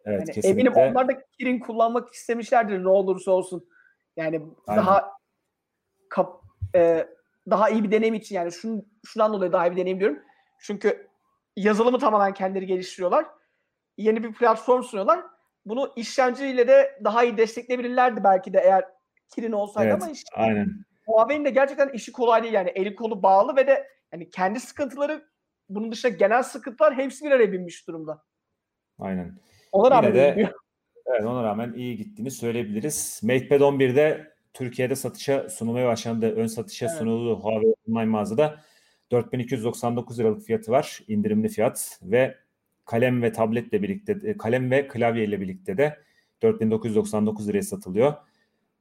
Evet, yani kesinlikle. Eminim onlar da Kirin kullanmak istemişlerdir ne olursa olsun. Yani Aynen. daha kap, e, daha iyi bir deneyim için yani şun, şundan dolayı daha iyi bir deneyim diyorum. Çünkü yazılımı tamamen kendileri geliştiriyorlar. Yeni bir platform sunuyorlar. Bunu işlemciyle de daha iyi destekleyebilirlerdi belki de eğer Kirin olsaydı evet, ama işte aynen. Huawei'nin de gerçekten işi kolay değil yani eli kolu bağlı ve de yani kendi sıkıntıları bunun dışında genel sıkıntılar hepsi bir araya binmiş durumda. Aynen. Ona rağmen de, evet, ona rağmen iyi gittiğini söyleyebiliriz. MatePad 11'de Türkiye'de satışa sunulmaya başlandı. Ön satışa evet. sunuldu Huawei online mağazada. 4299 liralık fiyatı var. indirimli fiyat ve kalem ve tabletle birlikte e, kalem ve klavye ile birlikte de 4999 liraya satılıyor.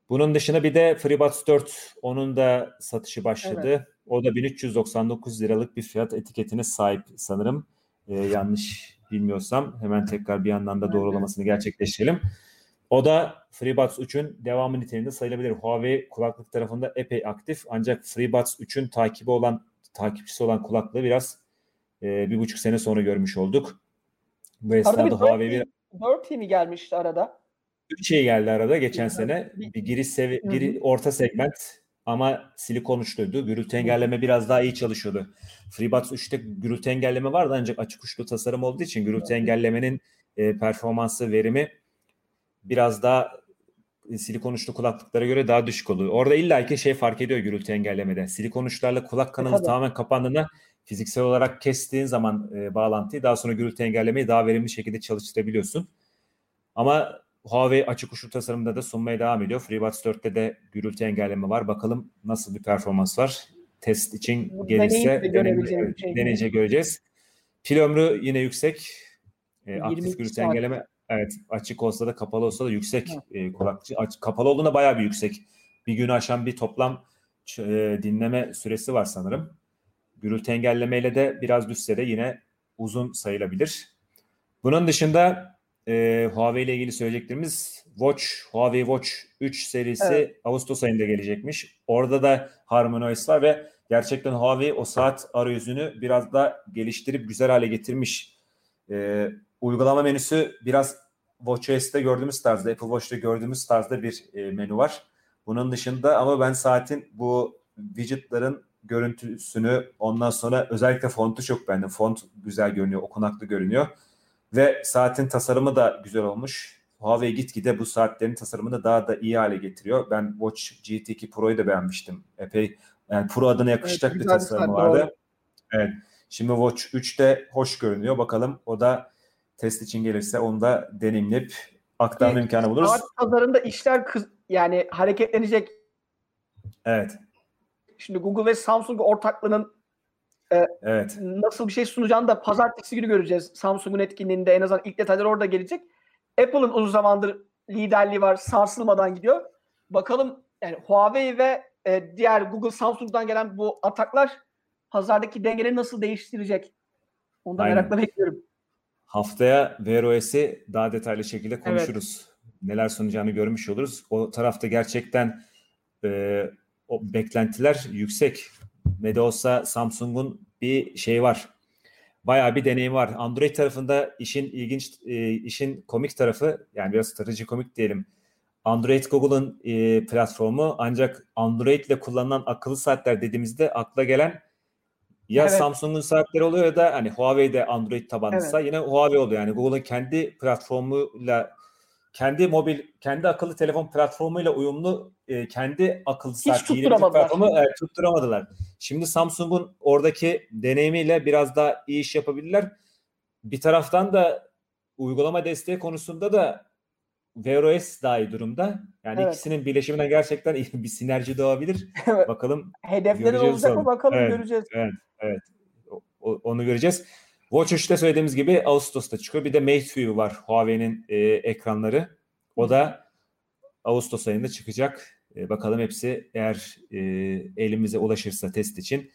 Bunun dışında bir de FreeBuds 4 onun da satışı başladı. Evet. O da 1399 liralık bir fiyat etiketine sahip sanırım. Ee, yanlış bilmiyorsam hemen tekrar bir yandan da doğrulamasını gerçekleştirelim. O da FreeBuds 3'ün devamı niteliğinde sayılabilir. Huawei kulaklık tarafında epey aktif ancak FreeBuds 3'ün takibi olan takipçisi olan kulaklığı biraz e, bir buçuk sene sonra görmüş olduk. Bu esnada Huawei bir 4 mi gelmişti arada? 3 şey geldi arada geçen sene. Bir giriş sevi giri, orta segment ama silikon uçluydu. Gürültü engelleme biraz daha iyi çalışıyordu. FreeBuds 3'te gürültü engelleme vardı ancak açık uçlu tasarım olduğu için gürültü engellemenin e, performansı, verimi biraz daha e, silikon uçlu kulaklıklara göre daha düşük oluyor. Orada illaki şey fark ediyor gürültü engellemede. Silikon uçlarla kulak kanalı Tabii. tamamen kapandığında fiziksel olarak kestiğin zaman e, bağlantıyı daha sonra gürültü engellemeyi daha verimli şekilde çalıştırabiliyorsun. Ama Huawei açık uçlu tasarımda da sunmaya devam ediyor. FreeBuds 4'te de gürültü engelleme var. Bakalım nasıl bir performans var. Test için gelirse deneyince göreceğiz. Pil ömrü yine yüksek. E, aktif gürültü engelleme evet açık olsa da kapalı olsa da yüksek e, kulakçı. Aç, kapalı olduğunda bayağı bir yüksek. Bir günü aşan bir toplam e, dinleme süresi var sanırım. Gürültü engellemeyle de biraz düşse de yine uzun sayılabilir. Bunun dışında e, Huawei ile ilgili söyleyeceklerimiz Watch, Huawei Watch 3 serisi evet. Ağustos ayında gelecekmiş. Orada da HarmonyOS var ve gerçekten Huawei o saat arayüzünü biraz da geliştirip güzel hale getirmiş. E, uygulama menüsü biraz WatchOS'te gördüğümüz tarzda, Apple Watch'ta gördüğümüz tarzda bir e, menü var. Bunun dışında ama ben saatin bu widgetların görüntüsünü ondan sonra özellikle fontu çok beğendim. Font güzel görünüyor, okunaklı görünüyor. Ve saatin tasarımı da güzel olmuş. Huawei gitgide bu saatlerin tasarımını daha da iyi hale getiriyor. Ben Watch GT2 Pro'yu da beğenmiştim. Epey yani Pro adına yakışacak Evet, bir tasarımı vardı. doğru. Evet. Şimdi Watch 3 de hoş görünüyor. Bakalım o da test için gelirse onu da deneyimleyip aktarma imkanı buluruz. Saat pazarında işler kız, yani hareketlenecek. Evet. Şimdi Google ve Samsung ortaklığının Evet. nasıl bir şey sunacağını da pazartesi günü göreceğiz. Samsung'un etkinliğinde en azından ilk detaylar orada gelecek. Apple'ın uzun zamandır liderliği var. Sarsılmadan gidiyor. Bakalım yani Huawei ve e, diğer Google, Samsung'dan gelen bu ataklar pazardaki dengeleri nasıl değiştirecek? Onu da Aynen. merakla bekliyorum. Haftaya Wear OS'i daha detaylı şekilde konuşuruz. Neler sunacağını görmüş oluruz. O tarafta gerçekten e, o beklentiler yüksek. Ne de olsa Samsung'un bir şey var. Bayağı bir deneyim var. Android tarafında işin ilginç, e, işin komik tarafı yani biraz strateji komik diyelim. Android Google'ın e, platformu ancak Android ile kullanılan akıllı saatler dediğimizde akla gelen ya Evet. Samsung'un saatleri oluyor ya da hani Huawei'de Android tabanlısa yine Huawei oluyor. Yani Google'ın kendi platformuyla kendi mobil, kendi akıllı telefon platformuyla uyumlu e, kendi akıllı saat platformu evet, tutturamadılar. Şimdi Samsung'un oradaki deneyimiyle biraz daha iyi iş yapabilirler. Bir taraftan da uygulama desteği konusunda da Wear OS daha iyi durumda. Yani Evet. ikisinin birleşiminden gerçekten iyi bir sinerji doğabilir. Evet. Bakalım Hedefleri olacak mı bakalım Evet. göreceğiz. Evet. O- o- onu göreceğiz. Watch 3'te söylediğimiz gibi Ağustos'ta çıkıyor. Bir de Mate View var Huawei'nin e, ekranları. O da Ağustos ayında çıkacak. E, bakalım hepsi eğer e, elimize ulaşırsa test için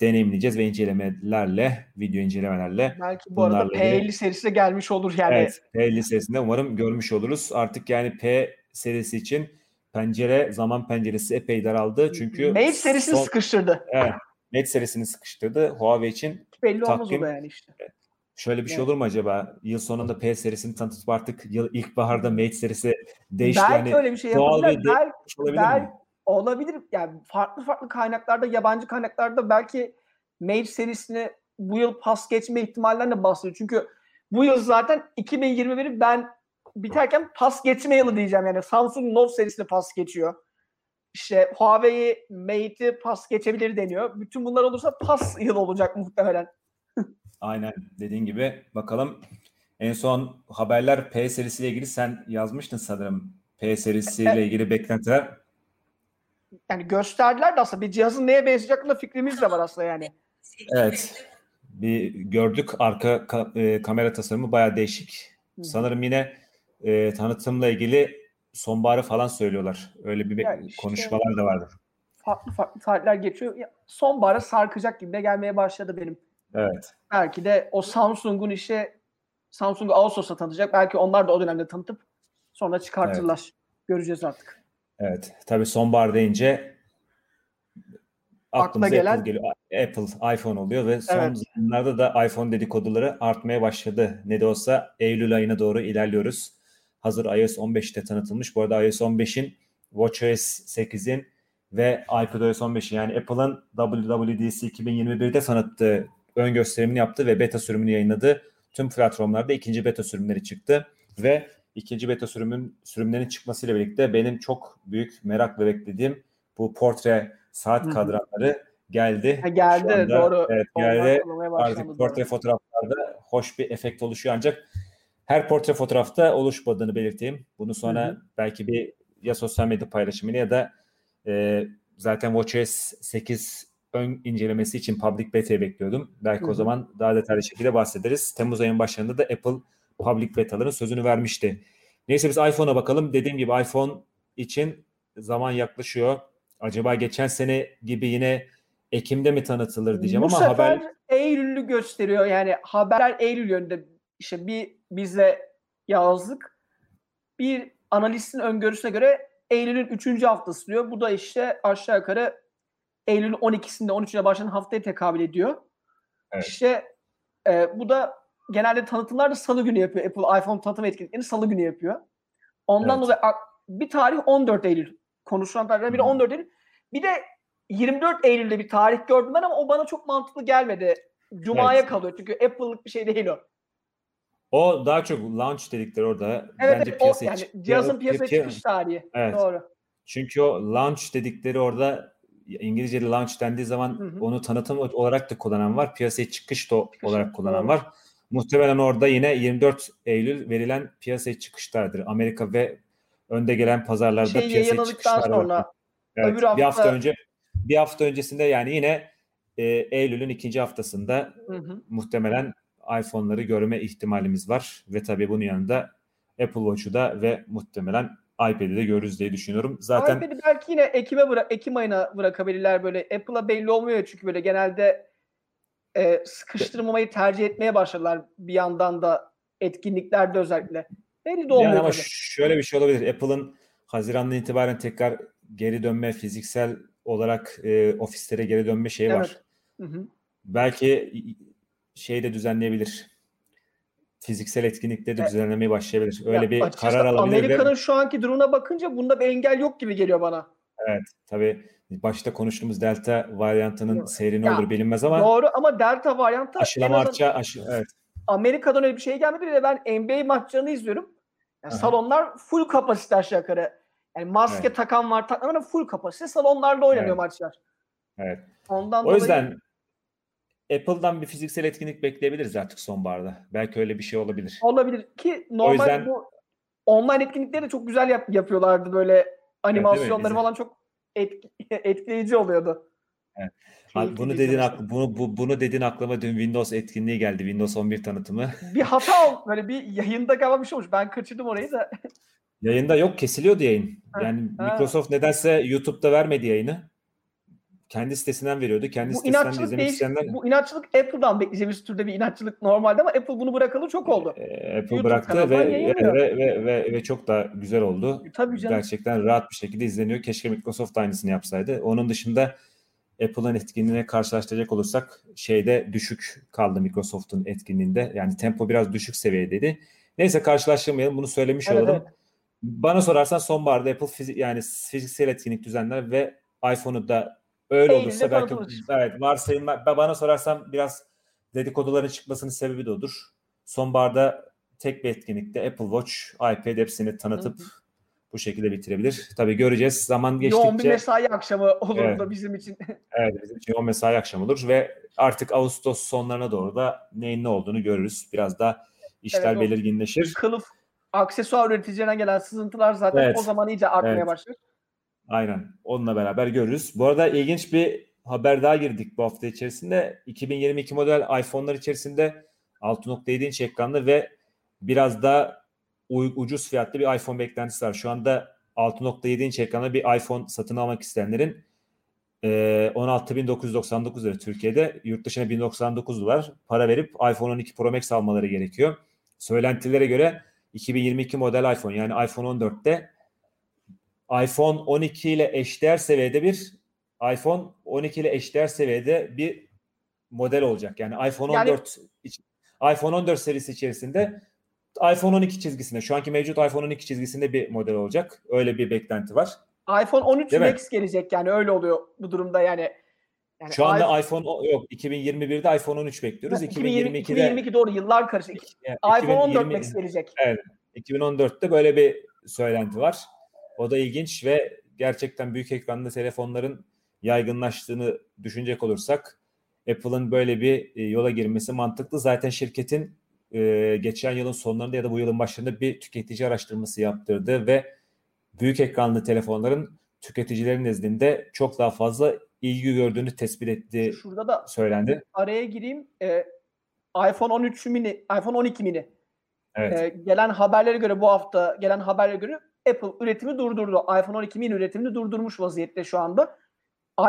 deneyimleyeceğiz ve incelemelerle, video incelemelerle Belki bu arada Bunlarla ilgili- P50 serisi de gelmiş olur yani. Evet, P listesinde umarım görmüş oluruz. Artık yani P serisi için pencere, zaman penceresi epey daraldı. Çünkü Mate serisini son- sıkıştırdı. Evet, Mate serisini sıkıştırdı. Huawei için Belli olmaz o takvim- da yani işte. şöyle bir şey olur mu acaba? Yıl sonunda P serisini tanıtıp artık yıl ilkbaharda Mate serisi değişti. Belki yani öyle bir şey doğal bir Belki, olabilir belki mi? olabilir. Yani farklı farklı kaynaklarda, yabancı kaynaklarda belki Mate serisini bu yıl pas geçme ihtimalleriyle bahsediyor. Çünkü bu yıl zaten 2021'i ben biterken pas geçme yılı diyeceğim. Yani Samsung Note serisini pas geçiyor. İşte Huawei Mate'i pas geçebilir deniyor. Bütün bunlar olursa pas yıl olacak muhtemelen. Aynen dediğin gibi bakalım. En son haberler P serisiyle ilgili sen yazmıştın sanırım. P serisiyle ilgili beklentiler. Yani gösterdiler de aslında bir cihazın neye benzeyecek hakkında fikrimiz de var aslında yani. Evet. Bir gördük arka ka- e, kamera tasarımı bayağı değişik. Hı. Sanırım yine e, tanıtımla ilgili sonbaharı falan söylüyorlar. Öyle bir Yani işte- konuşmalar da vardı. farklı farklı tarihler geçiyor. Sonbahara sarkacak gibi de gelmeye başladı benim. Evet. Belki de o Samsung'un işi Samsung'u Ağustos'ta tanıtacak. Belki onlar da o dönemde tanıtıp sonra çıkartırlar. Göreceğiz artık. Evet. Tabii sonbahar deyince aklımıza gelen- Apple geliyor. Apple, iPhone oluyor ve son Evet. zamanlarda da iPhone dedikoduları artmaya başladı. Ne de olsa Eylül ayına doğru ilerliyoruz. Hazır iOS 15'te tanıtılmış. Bu arada iOS 15'in WatchOS 8'in ve iPadOS 15'in yani Apple'ın WWDC 2021'de tanıttığı ön gösterimini yaptı ve beta sürümünü yayınladı. Tüm platformlarda ikinci beta sürümleri çıktı ve ikinci beta sürümün sürümlerinin çıkmasıyla birlikte benim çok büyük merakla beklediğim bu portre saat Hı hı. kadranları geldi. Ha, geldi anda, doğru. Evet geldi. Artık portre fotoğraflarda hoş bir efekt oluşuyor ancak her portre fotoğrafta oluşmadığını belirteyim. Bunu sonra Hı hı. belki bir ya sosyal medya paylaşımıyla ya da e, zaten WatchOS 8 ön incelemesi için public beta'yı bekliyordum. Belki Hı o hı. zaman daha detaylı şekilde bahsederiz. Temmuz ayının başlarında da Apple public betaların sözünü vermişti. Neyse biz iPhone'a bakalım. Dediğim gibi iPhone için zaman yaklaşıyor. Acaba geçen sene gibi yine Ekim'de mi tanıtılır diyeceğim Bu ama sefer haber Eylül'ü gösteriyor. Yani haberler Eylül yönünde. İşte bir bize yazdık. Bir analistin öngörüsüne göre Eylül'ün 3. haftası diyor. Bu da işte aşağı yukarı Eylül'ün 12'sinde 13'üne başlayan haftaya tekabül ediyor. Evet. İşte e, bu da genelde tanıtımlar da salı günü yapıyor. Apple iPhone tanıtım etkinliklerini salı günü yapıyor. Ondan Evet. dolayı bir tarih 14 Eylül. Konuşulan tarihlerden biri Hı hı. 14 Eylül. Bir de 24 Eylül'de bir tarih gördüm ben ama o bana çok mantıklı gelmedi. Cuma'ya Evet. kalıyor çünkü Apple'lık bir şey değil o. O daha çok launch dedikleri orada. Evet, Bence evet, piyasaya o, yani çık- cihazın piyasaya piya- çıkış tarihi. Evet. Doğru. Çünkü o launch dedikleri orada İngilizce'de launch dendiği zaman Hı hı. onu tanıtım olarak da kullanan var. Piyasaya çıkış da Çıkış, olarak kullanan doğru. var. Muhtemelen orada yine 24 Eylül verilen piyasaya çıkışlardır. Amerika ve önde gelen pazarlarda Şey piyasaya çıkışlar var. sonra Evet, öbür bir hafta hafta- önce bir hafta öncesinde yani yine e, Eylül'ün ikinci haftasında Hı hı. muhtemelen iPhone'ları görme ihtimalimiz var ve tabii bunun yanında Apple Watch'u da ve muhtemelen iPad'i de görürüz diye düşünüyorum. Zaten iPad'i belki yine Ekim'e bıra- Ekim ayına bırakabilirler böyle. Apple'a belli olmuyor çünkü böyle genelde e, sıkıştırmamayı tercih etmeye başladılar bir yandan da etkinliklerde özellikle. Belli de olmuyor yani ama tabii. şöyle bir şey olabilir. Apple'ın Haziran'dan itibaren tekrar geri dönme fiziksel olarak e, ofislere geri dönme şeyi var. Evet. Hı hı. Belki şey de düzenleyebilir. Fiziksel etkinlikleri de E, düzenlemeye başlayabilir. Öyle Ya bir karar alabilir Amerika'nın şu anki durumuna bakınca bunda bir engel yok gibi geliyor bana. evet tabii başta konuştuğumuz Delta varyantının seyri ne olur bilinmez ama Doğru ama Delta varyantı aşılama artça aşı, evet Amerika'dan öyle bir şey gelmedi. Bir de ben NBA maçlarını izliyorum. Yani Aha. salonlar full kapasite aşağı yukarı. Yani maske Evet. takan var, takmayan full kapasite salonlarda oynanıyor Evet. maçlar. evet. Ondan O dolayı yüzden Apple'dan bir fiziksel etkinlik bekleyebiliriz artık sonbaharda. Belki öyle bir şey olabilir. olabilir ki normal yüzden- bu online etkinlikleri de çok güzel yap- yapıyorlardı böyle animasyonları falan çok etki- etkileyici oluyordu. Evet. Bunu izlemesi. aklı, bunu bu, bunu dediğin aklıma dün Windows etkinliği geldi. Windows 11 tanıtımı. Bir hata oldu. Böyle bir yayında galiba bir şey olmuş. Ben kaçırdım orayı da. Yayında yok kesiliyordu yayın. Yani ha. Microsoft nedense YouTube'da vermedi yayını. Kendi sitesinden veriyordu. Kendi bu sitesinden izlemek değiş, isteyenler bu inatçılık Apple'dan bekleyeceğimiz türde bir inatçılık normalde ama Apple bunu bırakalı çok oldu. e, Apple YouTube bıraktı ve ve, ve, ve, ve, ve çok da güzel oldu. Tabii canım. Gerçekten rahat bir şekilde izleniyor. Keşke Microsoft aynısını yapsaydı. Onun dışında Apple'ın etkinliğine karşılaştıracak olursak şeyde düşük kaldı Microsoft'un etkinliğinde. Yani tempo biraz düşük seviyedeydi. Neyse karşılaştırmayalım. Bunu söylemiş Evet, olalım. evet. Bana sorarsan sonbaharda Apple fizi- yani fiziksel etkinlik düzenler ve iPhone'u da öyle Eylül'de olursa belki tanıtılır. evet varsayımlar ba- bana sorarsan biraz dedikoduların çıkmasının sebebi de odur. Sonbaharda tek bir etkinlikte Apple Watch, iPad hepsini tanıtıp Hı hı. bu şekilde bitirebilir. Tabii göreceğiz. Zaman Yoğun bir geçtikçe mesai akşamı olur Evet. da bizim için. evet, bizim için o mesai akşam olur ve artık Ağustos sonlarına doğru da neyin ne olduğunu görürüz. Biraz da işler Evet, belirginleşir. Kılıf aksesuar üreticilerine gelen sızıntılar zaten Evet. o zaman iyice artmaya Evet. başlar. Aynen. Onunla beraber görürüz. Bu arada ilginç bir haber daha girdik bu hafta içerisinde. 2022 model iPhone'lar içerisinde 6.7 inç ekranlı ve biraz da ucuz fiyatlı bir iPhone beklentisi var. Şu anda 6.7 inç ekranlı bir iPhone satın almak isteyenlerin e, 16.999 lira Türkiye'de, yurt dışına 1099 dolar para verip iPhone 12 Pro Max almaları gerekiyor. Söylentilere göre 2022 model iPhone yani iPhone 14'te iPhone 12 ile eşdeğer seviyede bir iPhone 12 ile eşdeğer seviyede bir model olacak. Yani iPhone Yani- 14 iç- iPhone 14 serisi içerisinde iPhone 12 çizgisinde şu anki mevcut iPhone 12 çizgisinde bir model olacak. Öyle bir beklenti var. iPhone 13 Değil mi? Max gelecek yani öyle oluyor bu durumda yani. yani Şu anda iPhone- iPhone yok 2021'de iPhone 13 bekliyoruz. 2020, 2022'de 2022 doğru yıllar karışık. yani iPhone 14 2020 Max gelecek. 2014'te böyle bir söylenti var. O da ilginç ve gerçekten büyük ekranlı telefonların yaygınlaştığını düşünecek olursak Apple'ın böyle bir e, yola girmesi mantıklı. Zaten şirketin e, geçen yılın sonlarında ya da bu yılın başlarında bir tüketici araştırması yaptırdı ve büyük ekranlı telefonların tüketicilerin nezdinde çok daha fazla ilgi gördüğünü tespit ettiği Şurada da söylendi. araya gireyim. Ee, iPhone 13 mini, iPhone 12 mini. Evet. Ee, gelen haberlere göre bu hafta gelen haberlere göre Apple üretimi durdurdu. iPhone 12 mini üretimini durdurmuş vaziyette şu anda.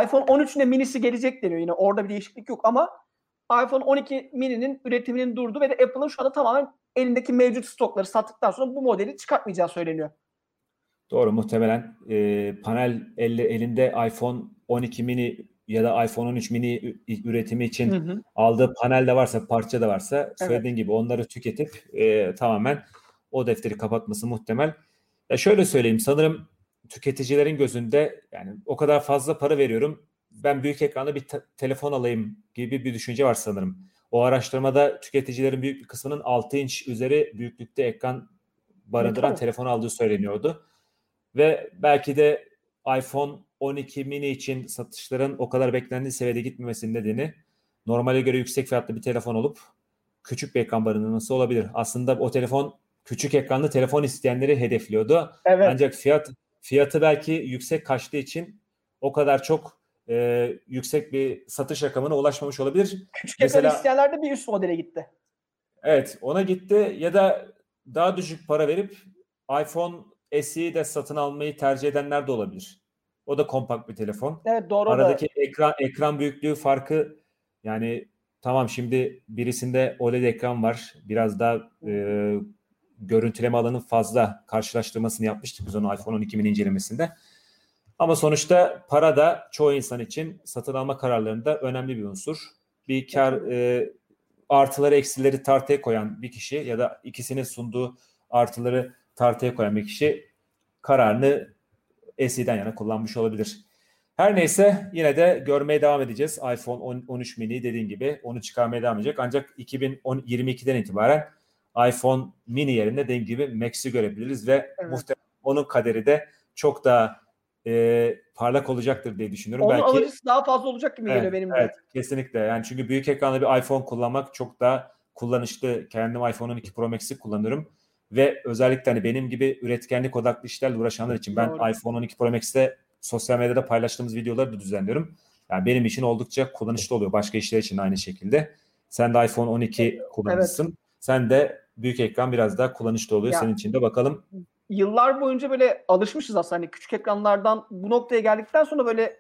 iPhone 13'ün de minisi gelecek deniyor yine. Orada bir değişiklik yok ama iPhone 12 mini'nin üretiminin durdu ve de Apple'ın şu anda tamamen elindeki mevcut stokları sattıktan sonra bu modeli çıkartmayacağı söyleniyor. Doğru muhtemelen e, panel elle, elinde iPhone 12 mini ya da iPhone 13 mini üretimi için Hı hı. aldığı panel de varsa parça da varsa söylediğin gibi onları tüketip e, tamamen o defteri kapatması muhtemel. Ya şöyle söyleyeyim sanırım tüketicilerin gözünde yani o kadar fazla para veriyorum ben büyük ekranlı bir te- telefon alayım gibi bir düşünce var sanırım. O araştırmada tüketicilerin büyük bir kısmının 6 inç üzeri büyüklükte ekran barındıran Evet, telefon aldığı söyleniyordu. Ve belki de iPhone 12 mini için satışların o kadar beklendiği seviyede gitmemesinin nedeni normale göre yüksek fiyatlı bir telefon olup küçük bir ekran barındırması olabilir. Aslında o telefon küçük ekranlı telefon isteyenleri hedefliyordu. Evet. Ancak fiyat fiyatı belki yüksek kaçtığı için o kadar çok e, yüksek bir satış rakamına ulaşmamış olabilir. Küçük mesela- ekran isteyenler de bir üst modele gitti. Evet ona gitti ya da daha düşük para verip iPhone SE'yi de satın almayı tercih edenler de olabilir. O da kompakt bir telefon. Evet doğru o da. Aradaki ekran ekran büyüklüğü farkı yani tamam şimdi birisinde OLED ekran var. Biraz daha e, görüntüleme alanı fazla karşılaştırmasını yapmıştık biz onu iPhone 12 mini incelemesinde. Ama sonuçta para da çoğu insan için satın alma kararlarında önemli bir unsur. Bir kar e, artıları eksileri tartıya koyan bir kişi ya da ikisinin sunduğu artıları tartıya koyan bir kişi kararını SE'den yana kullanmış olabilir. Her neyse yine de görmeye devam edeceğiz. iPhone 10 13 mini dediğin gibi onu çıkarmaya devam edecek. Ancak 2022'den itibaren iPhone mini yerine dediğim gibi Max'i görebiliriz ve Evet. muhtemelen onun kaderi de çok daha e, parlak olacaktır diye düşünüyorum. Onun Belki alıcısı daha fazla olacak gibi geliyor benim de. Evet, kesinlikle. Yani çünkü büyük ekranlı bir iPhone kullanmak çok daha kullanışlı. Kendim iPhone 12 Pro Max'i kullanıyorum ve özellikle hani benim gibi üretkenlik odaklı işlerle uğraşanlar için ben Doğru. iPhone 12 Pro Max'te sosyal medyada paylaştığımız videoları da düzenliyorum. Yani benim için oldukça kullanışlı oluyor. Başka işler için aynı şekilde. Sen de iPhone 12 kullanıcısın. Sen de büyük ekran biraz daha kullanışlı oluyor Ya- senin için de. Bakalım Yıllar boyunca böyle alışmışız aslında hani küçük ekranlardan bu noktaya geldikten sonra böyle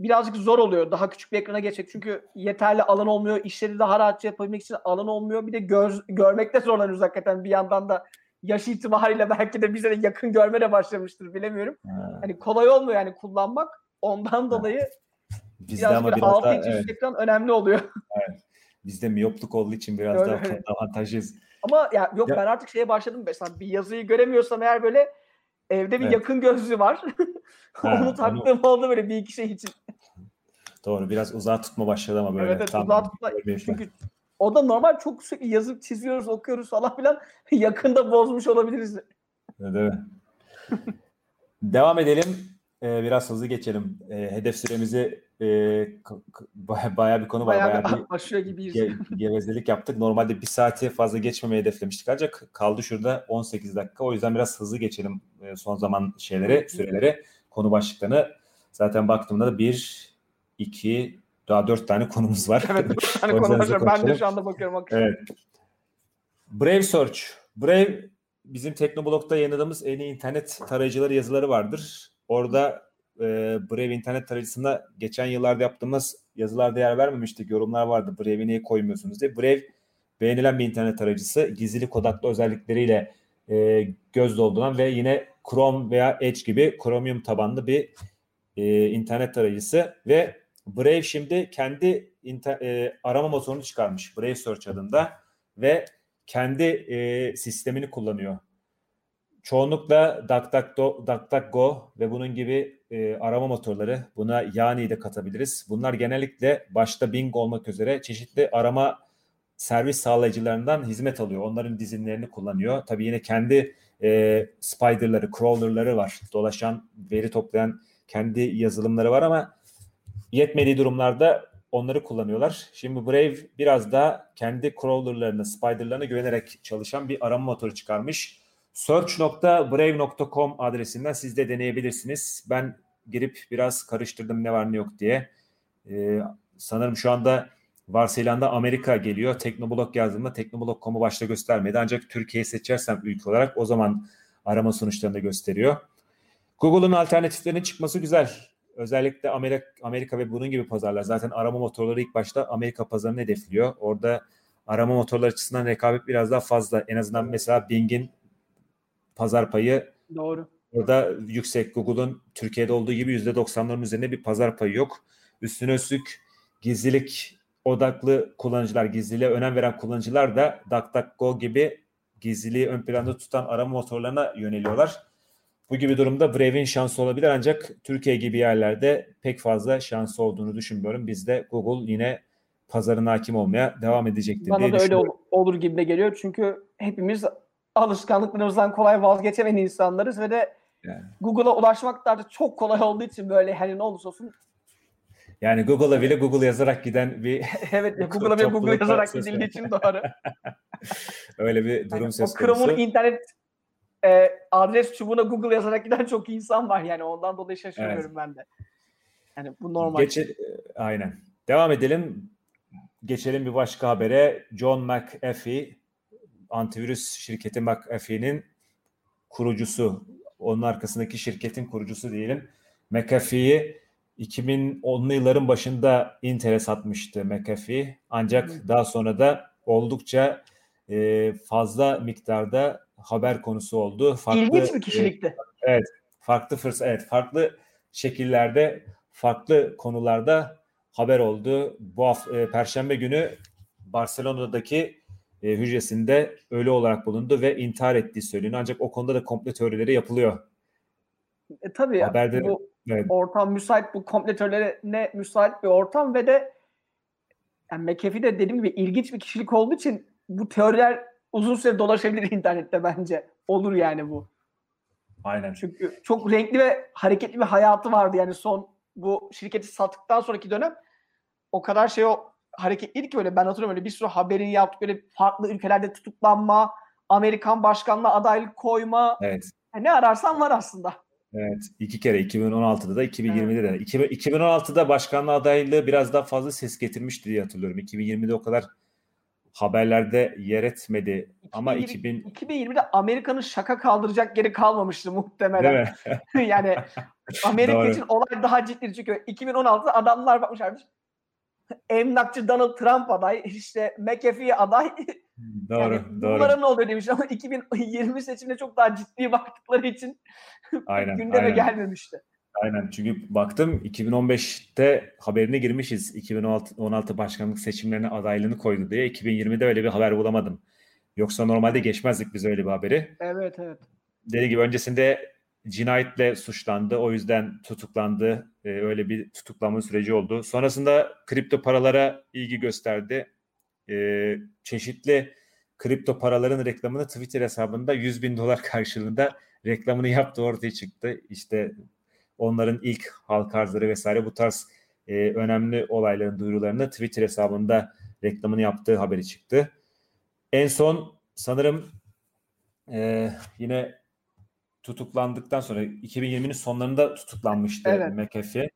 birazcık zor oluyor daha küçük bir ekrana geçmek. Çünkü yeterli alan olmuyor. işleri daha rahatça yapabilmek için alan olmuyor. Bir de göz, görmekte zorlanıyoruz hakikaten bir yandan da yaş itibariyle belki de bize de yakın görmeye başlamıştır bilemiyorum. ha, Hani kolay olmuyor yani kullanmak. Ondan dolayı bizde biraz ama biraz 6 da inç evet, ekran önemli oluyor. bizde miyopluk olduğu için biraz Öyle, daha evet. avantajlıyız. Ama ya yok Ya- ben artık şeye başladım mesela bir yazıyı göremiyorsam eğer böyle evde bir Evet. yakın gözlüğü var. Ha, onu onu- taktığım oldu böyle bir iki şey için. Doğru biraz uzağa tutma başladı ama böyle. Evet, evet tam uzağa tutma. Çünkü o da normal çok sürekli yazıp çiziyoruz, okuyoruz falan filan. Yakında bozmuş olabiliriz. Evet, evet. Devam edelim. Ee, biraz hızlı geçelim. Ee, hedef süremizi e, baya, bayağı bir konu var. Bayağı Bayağı bir aşıyor gibiyiz. ge- gevezelik yaptık. Normalde bir saati fazla geçmemeyi hedeflemiştik ancak kaldı şurada 18 dakika. O yüzden biraz hızlı geçelim e, son zaman şeyleri, süreleri, konu başlıklarını. Zaten baktığımda da bir, iki, daha dört tane konumuz var. evet, bir tane konu var. Ben de şu anda bakıyorum. bakıyorum. Evet. Brave Search. Brave bizim Teknoblog'da yayınladığımız en iyi internet tarayıcıları yazıları vardır. Orada e, Brave internet tarayıcısında geçen yıllarda yaptığımız yazılarda yer vermemiştik. Yorumlar vardı. Brave'i niye koymuyorsunuz diye. Brave beğenilen bir internet tarayıcısı. Gizlilik odaklı özellikleriyle e, göz dolduran ve yine Chrome veya Edge gibi Chromium tabanlı bir e, internet tarayıcısı ve Brave şimdi kendi inter- e, arama motorunu çıkarmış. Brave Search adında ve kendi e, sistemini kullanıyor. Çoğunlukla DuckDuckGo, DuckDuckGo ve bunun gibi e, arama motorları buna Yani'yi de katabiliriz. Bunlar genellikle başta Bing olmak üzere çeşitli arama servis sağlayıcılarından hizmet alıyor. Onların dizinlerini kullanıyor. Tabii yine kendi e, spiderları, crawlerları var. Dolaşan, veri toplayan kendi yazılımları var ama yetmediği durumlarda onları kullanıyorlar. Şimdi Brave biraz daha kendi crawlerlarına, spiderlarına güvenerek çalışan bir arama motoru çıkarmış. search.brave.com adresinden siz de deneyebilirsiniz. Ben girip biraz karıştırdım ne var ne yok diye. Ee, sanırım şu anda varsayılanda Amerika geliyor. Teknoblog yazdığımda Teknoblog.com'u başta göstermedi. Ancak Türkiye'yi seçersem ülke olarak o zaman arama sonuçlarını gösteriyor. Google'un alternatiflerinin çıkması güzel. Özellikle Amerika, Amerika ve bunun gibi pazarlar. Zaten arama motorları ilk başta Amerika pazarını hedefliyor. Orada arama motorları açısından rekabet biraz daha fazla. En azından mesela Bing'in pazar payı Doğru. orada yüksek. Google'un Türkiye'de olduğu gibi %90'ların üzerinde bir pazar payı yok. Üstüne üstlük gizlilik odaklı kullanıcılar, gizliliğe önem veren kullanıcılar da DuckDuckGo gibi gizliliği ön planda tutan arama motorlarına yöneliyorlar. Bu gibi durumda Brave'in şansı olabilir ancak Türkiye gibi yerlerde pek fazla şansı olduğunu düşünmüyorum. Bizde Google yine pazarına hakim olmaya devam edecektir Bana diye da öyle olur gibi de geliyor. Çünkü hepimiz alışkanlıklarımızdan kolay vazgeçemeyen insanlarız ve de Yani. Google'a ulaşmak da artık çok kolay olduğu için böyle hani ne olursa olsun Yani Google'a bile Google yazarak giden bir evet Google'a bir Google yazarak gidildiği konusu. için doğru. öyle bir durum Yani söz o Chrome'un konusu. internet e, adres çubuğuna Google yazarak giden çok insan var yani ondan dolayı şaşırıyorum ben de. Yani bu normal. Geçe- aynen. Devam edelim. Geçelim bir başka habere. John McAfee, antivirüs şirketi McAfee'nin kurucusu, onun arkasındaki şirketin kurucusu diyelim. McAfee'yi 2010'lu yılların başında Intel'e satmıştı McAfee. Ancak Hı. daha sonra da oldukça e, fazla miktarda haber konusu oldu. Farklı, İlginç bir e, kişilikti. farklı fırsat evet farklı şekillerde farklı konularda haber oldu. Bu hafta, e, perşembe günü Barcelona'daki e, hücresinde ölü olarak bulundu ve intihar ettiği söyleniyor. Ancak o konuda da komplo teorileri yapılıyor. E, tabii ya, haberde- bu Evet. ortam müsait, bu kompletörlerine müsait bir ortam ve de yani McAfee de dediğim gibi ilginç bir kişilik olduğu için bu teoriler uzun süre dolaşabilir internette bence. Olur yani bu. Aynen. Çünkü çok renkli ve hareketli bir hayatı vardı yani son bu şirketi sattıktan sonraki dönem o kadar şey o hareketliydi ki böyle ben hatırlıyorum öyle bir sürü haberini yaptık böyle farklı ülkelerde tutuklanma, Amerikan başkanlığa adaylık koyma Evet. yani ne ararsan var aslında. Evet. iki kere 2016'da da 2020'de de. İki- 2016'da başkanlığı adaylığı biraz daha fazla ses getirmişti diye hatırlıyorum. 2020'de o kadar haberlerde yer etmedi. Ama 2020 2000 2020'de Amerika'nın şaka kaldıracak yeri kalmamıştı muhtemelen. yani Amerika için olay daha ciddi çünkü 2016'da adamlar bakmışlarmış. Emlakçı Donald Trump aday, işte McAfee aday. Doğru, yani doğru. bunlara ne oluyor demiş ama 2020 seçimde çok daha ciddi baktıkları için Aynen, gündeme aynen. gelmemişti. Aynen çünkü baktım 2015'te haberine girmişiz. 2016 16 başkanlık seçimlerine adaylığını koydu diye. 2020'de öyle bir haber bulamadım. Yoksa normalde geçmezdik biz öyle bir haberi. Evet evet. Dediği gibi öncesinde cinayetle suçlandı. O yüzden tutuklandı. Ee, öyle bir tutuklanma süreci oldu. Sonrasında kripto paralara ilgi gösterdi. Ee, çeşitli kripto paraların reklamını Twitter hesabında 100 bin dolar karşılığında reklamını yaptığı ortaya çıktı. İşte onların ilk halka arzları vesaire bu tarz e, önemli olayların duyurularını Twitter hesabında reklamını yaptığı haberi çıktı. En son sanırım e, yine tutuklandıktan sonra 2020'nin sonlarında tutuklanmıştı Evet. McAfee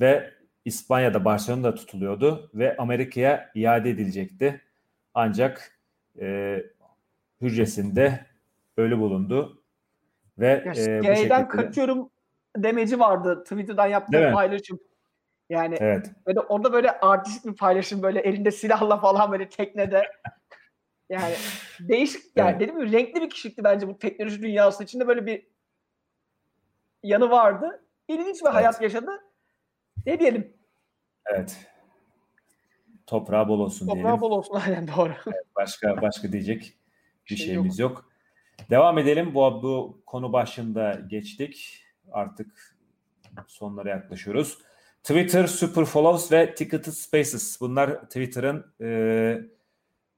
ve İspanya'da Barcelona'da tutuluyordu ve Amerika'ya iade edilecekti. Ancak e, hücresinde ölü bulundu ve Ya, e, bu şekilde kaçıyorum demeci vardı Twitter'dan yaptığı Değil mi? paylaşım. Yani evet Böyle orada böyle artistik bir paylaşım böyle elinde silahla falan böyle teknede. Yani değişik yani Evet. dediğim gibi renkli bir kişilikti bence bu teknoloji dünyası içinde böyle bir yanı vardı. İlginç bir hayat yaşadı. Ne diyelim? evet toprağı bol olsun diyelim. Toprağı bol olsun aynen doğru. Başka başka diyecek bir Şey şeyimiz yok. Devam edelim. Bu, bu konu başında geçtik. Artık sonlara yaklaşıyoruz. Twitter, Superfollows ve Ticketed Spaces. Bunlar Twitter'ın e,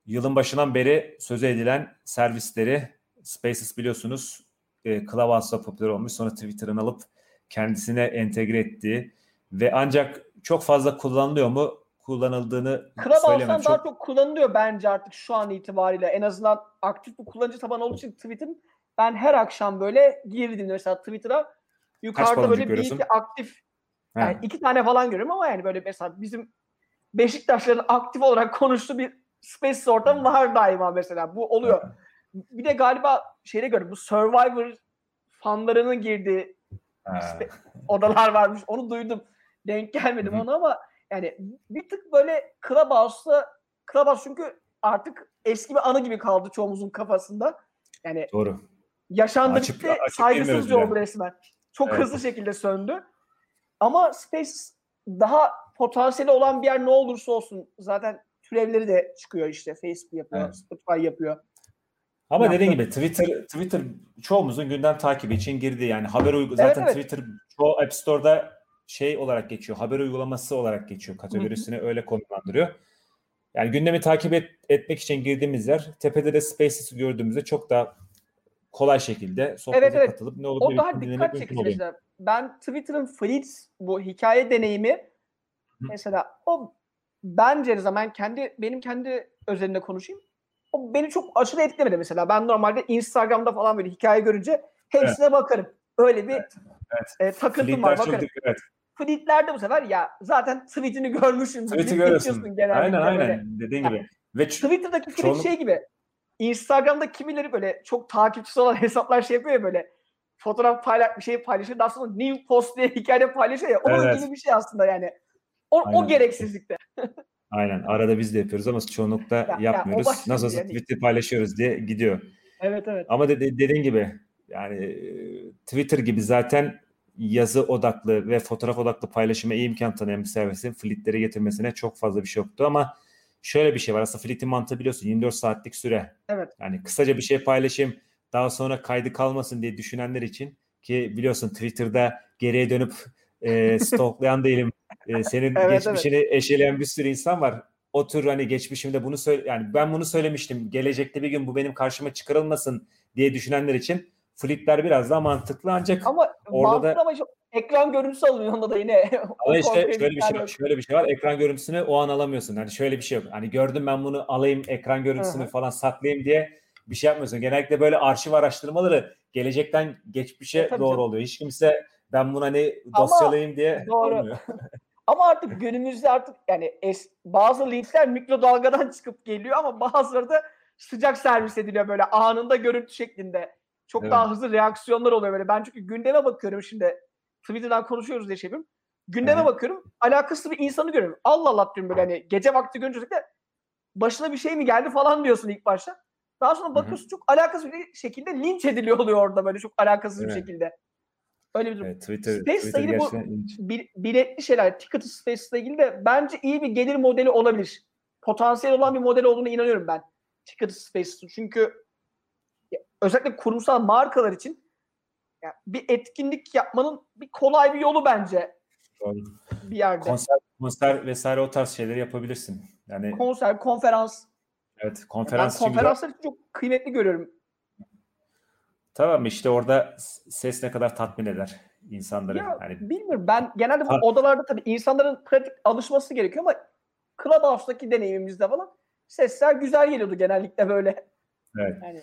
yılın başından beri söz edilen servisleri. Spaces biliyorsunuz e, Clubhouse'da popüler olmuş. Sonra Twitter'ın alıp kendisine entegre ettiği ve ancak çok fazla kullanılıyor mu? Kullanıldığını söylemem. Clubhouse'dan daha Çok, çok kullanılıyor bence artık şu an itibariyle. En azından aktif bir kullanıcı tabanı olduğu için Twitter'ın ben her akşam böyle girdim mesela Twitter'a. Yukarıda böyle bir görüyorsun? iki aktif Ha, Yani iki tane falan görüyorum ama yani böyle mesela bizim Beşiktaşların aktif olarak konuştuğu bir Space ortam var daima mesela. Bu oluyor. Bir de galiba şeyde gördüm. Bu Survivor fanlarının girdiği ha. odalar varmış. Onu duydum. Denk gelmedim ona ama yani bir tık böyle Clubhouse'da Clubhouse çünkü artık eski bir anı gibi kaldı çoğumuzun kafasında. Yani Doğru. yaşandı Açıp- bitti, açıp saygısızca oldu resmen. Çok Evet. hızlı şekilde söndü. Ama Space daha potansiyeli olan bir yer ne olursa olsun zaten türevleri de çıkıyor işte. Facebook yapıyor, Evet. Spotify yapıyor. Ama Yaptı. dediğin gibi Twitter Twitter çoğumuzun gündem takibi için girdi yani haber uygu zaten evet. Twitter çoğu App Store'da şey olarak geçiyor. Haber uygulaması olarak geçiyor. Kategorisini öyle konumlandırıyor. Yani gündemi takip et, etmek için girdiğimiz yer tepede de Spaces'i gördüğümüzde çok daha kolay şekilde sohbete Evet, evet. katılıp ne olduğunu O daha dikkat çekici. Ben Twitter'ın Fleets bu hikaye deneyimi mesela o bence ben kendi benim kendi özelinde konuşayım. O beni çok aşırı etkilemedi mesela. Ben normalde Instagram'da falan böyle hikaye görünce hepsine bakarım. Öyle bir evet. e, takıntım Fleet'ler var bakarım. Evet. Fleet'lerde bu sefer ya zaten tweetini görmüşüm. Tweet'i görüyorsun. genellikle Aynen aynen böyle. dediğin gibi. Ve Twitter'daki Çoğunluk- şey gibi. Instagram'da kimileri böyle çok takipçisi olan hesaplar şey yapıyor ya böyle fotoğraf paylaş bir şey paylaşıyor. Daha sonra new post diye hikaye paylaşıyor ya. Onun Evet. gibi bir şey aslında yani. O, Aynen. o gereksizlikte. aynen arada biz de yapıyoruz ama çoğunlukla ya o yapmıyoruz. başka Nasıl bir olsa yani. Twitter paylaşıyoruz diye gidiyor. Evet evet. Ama de, de- dediğin gibi yani e, Twitter gibi zaten yazı odaklı ve fotoğraf odaklı paylaşıma iyi imkan tanıyan bir servisin Fleet'leri getirmesine çok fazla bir şey yoktu ama şöyle bir şey var. Aslında Fleet'in mantığı biliyorsun 24 saatlik süre. Evet. Yani kısaca bir şey paylaşayım daha sonra kaydı kalmasın diye düşünenler için ki biliyorsun Twitter'da geriye dönüp e, stalklayan değilim. E, senin Evet, geçmişini eşeleyen bir sürü insan var. O tür hani geçmişimde bunu söyle yani ben bunu söylemiştim. Gelecekte bir gün bu benim karşıma çıkarılmasın diye düşünenler için Fleet'ler biraz daha mantıklı ancak Ama Orada da- ama ekran görüntüsü alınıyor onda da yine. Ama işte şöyle bir şey var, şöyle bir şey var. Ekran görüntüsünü o an alamıyorsun. Hani şöyle bir şey yok. Hani gördüm ben bunu alayım ekran görüntüsünü Hı hı. falan saklayayım diye bir şey yapmıyorsun. Genellikle böyle arşiv araştırmaları gelecekten geçmişe E, doğru canım. oluyor. Hiç kimse ben bunu hani Ama dosyalayayım diye doğru. olmuyor. Ama artık günümüzde artık yani es, bazı linkler mikrodalgadan çıkıp geliyor ama bazıları da sıcak servis ediliyor böyle anında görüntü şeklinde. Çok Evet. daha hızlı reaksiyonlar oluyor böyle. Ben çünkü gündeme bakıyorum şimdi. Twitter'dan konuşuyoruz diye şey yapıyorum. Gündeme hı. bakıyorum. Alakasız bir insanı görüyorum. Allah Allah diyorum böyle hani gece vakti görünce özellikle başına bir şey mi geldi falan diyorsun ilk başta. Daha sonra bakıyorsun çok alakasız bir şekilde linç ediliyor oluyor orada böyle çok alakasız bir Evet. şekilde. Öyle bir durum. Evet, Twitter, Space'le Twitter ilgili bu- bir, biletli şeyler, ticket space ile ilgili de bence iyi bir gelir modeli olabilir. Potansiyel olan bir model olduğuna inanıyorum ben. Ticket space çünkü özellikle kurumsal markalar için ya, bir etkinlik yapmanın bir kolay bir yolu bence Doğru. bir yerde. Konser, konser vesaire o tarz şeyleri yapabilirsin. Yani Konser, konferans. evet ben konferans güzel. konferansları çok kıymetli görüyorum. Tamam işte orada ses ne kadar tatmin eder insanları. Ya, Yani bilmiyorum ben genelde bu odalarda tabii insanların pratik alışması gerekiyor ama Clubhouse'daki deneyimimizde falan sesler güzel geliyordu genellikle böyle. evet. Yani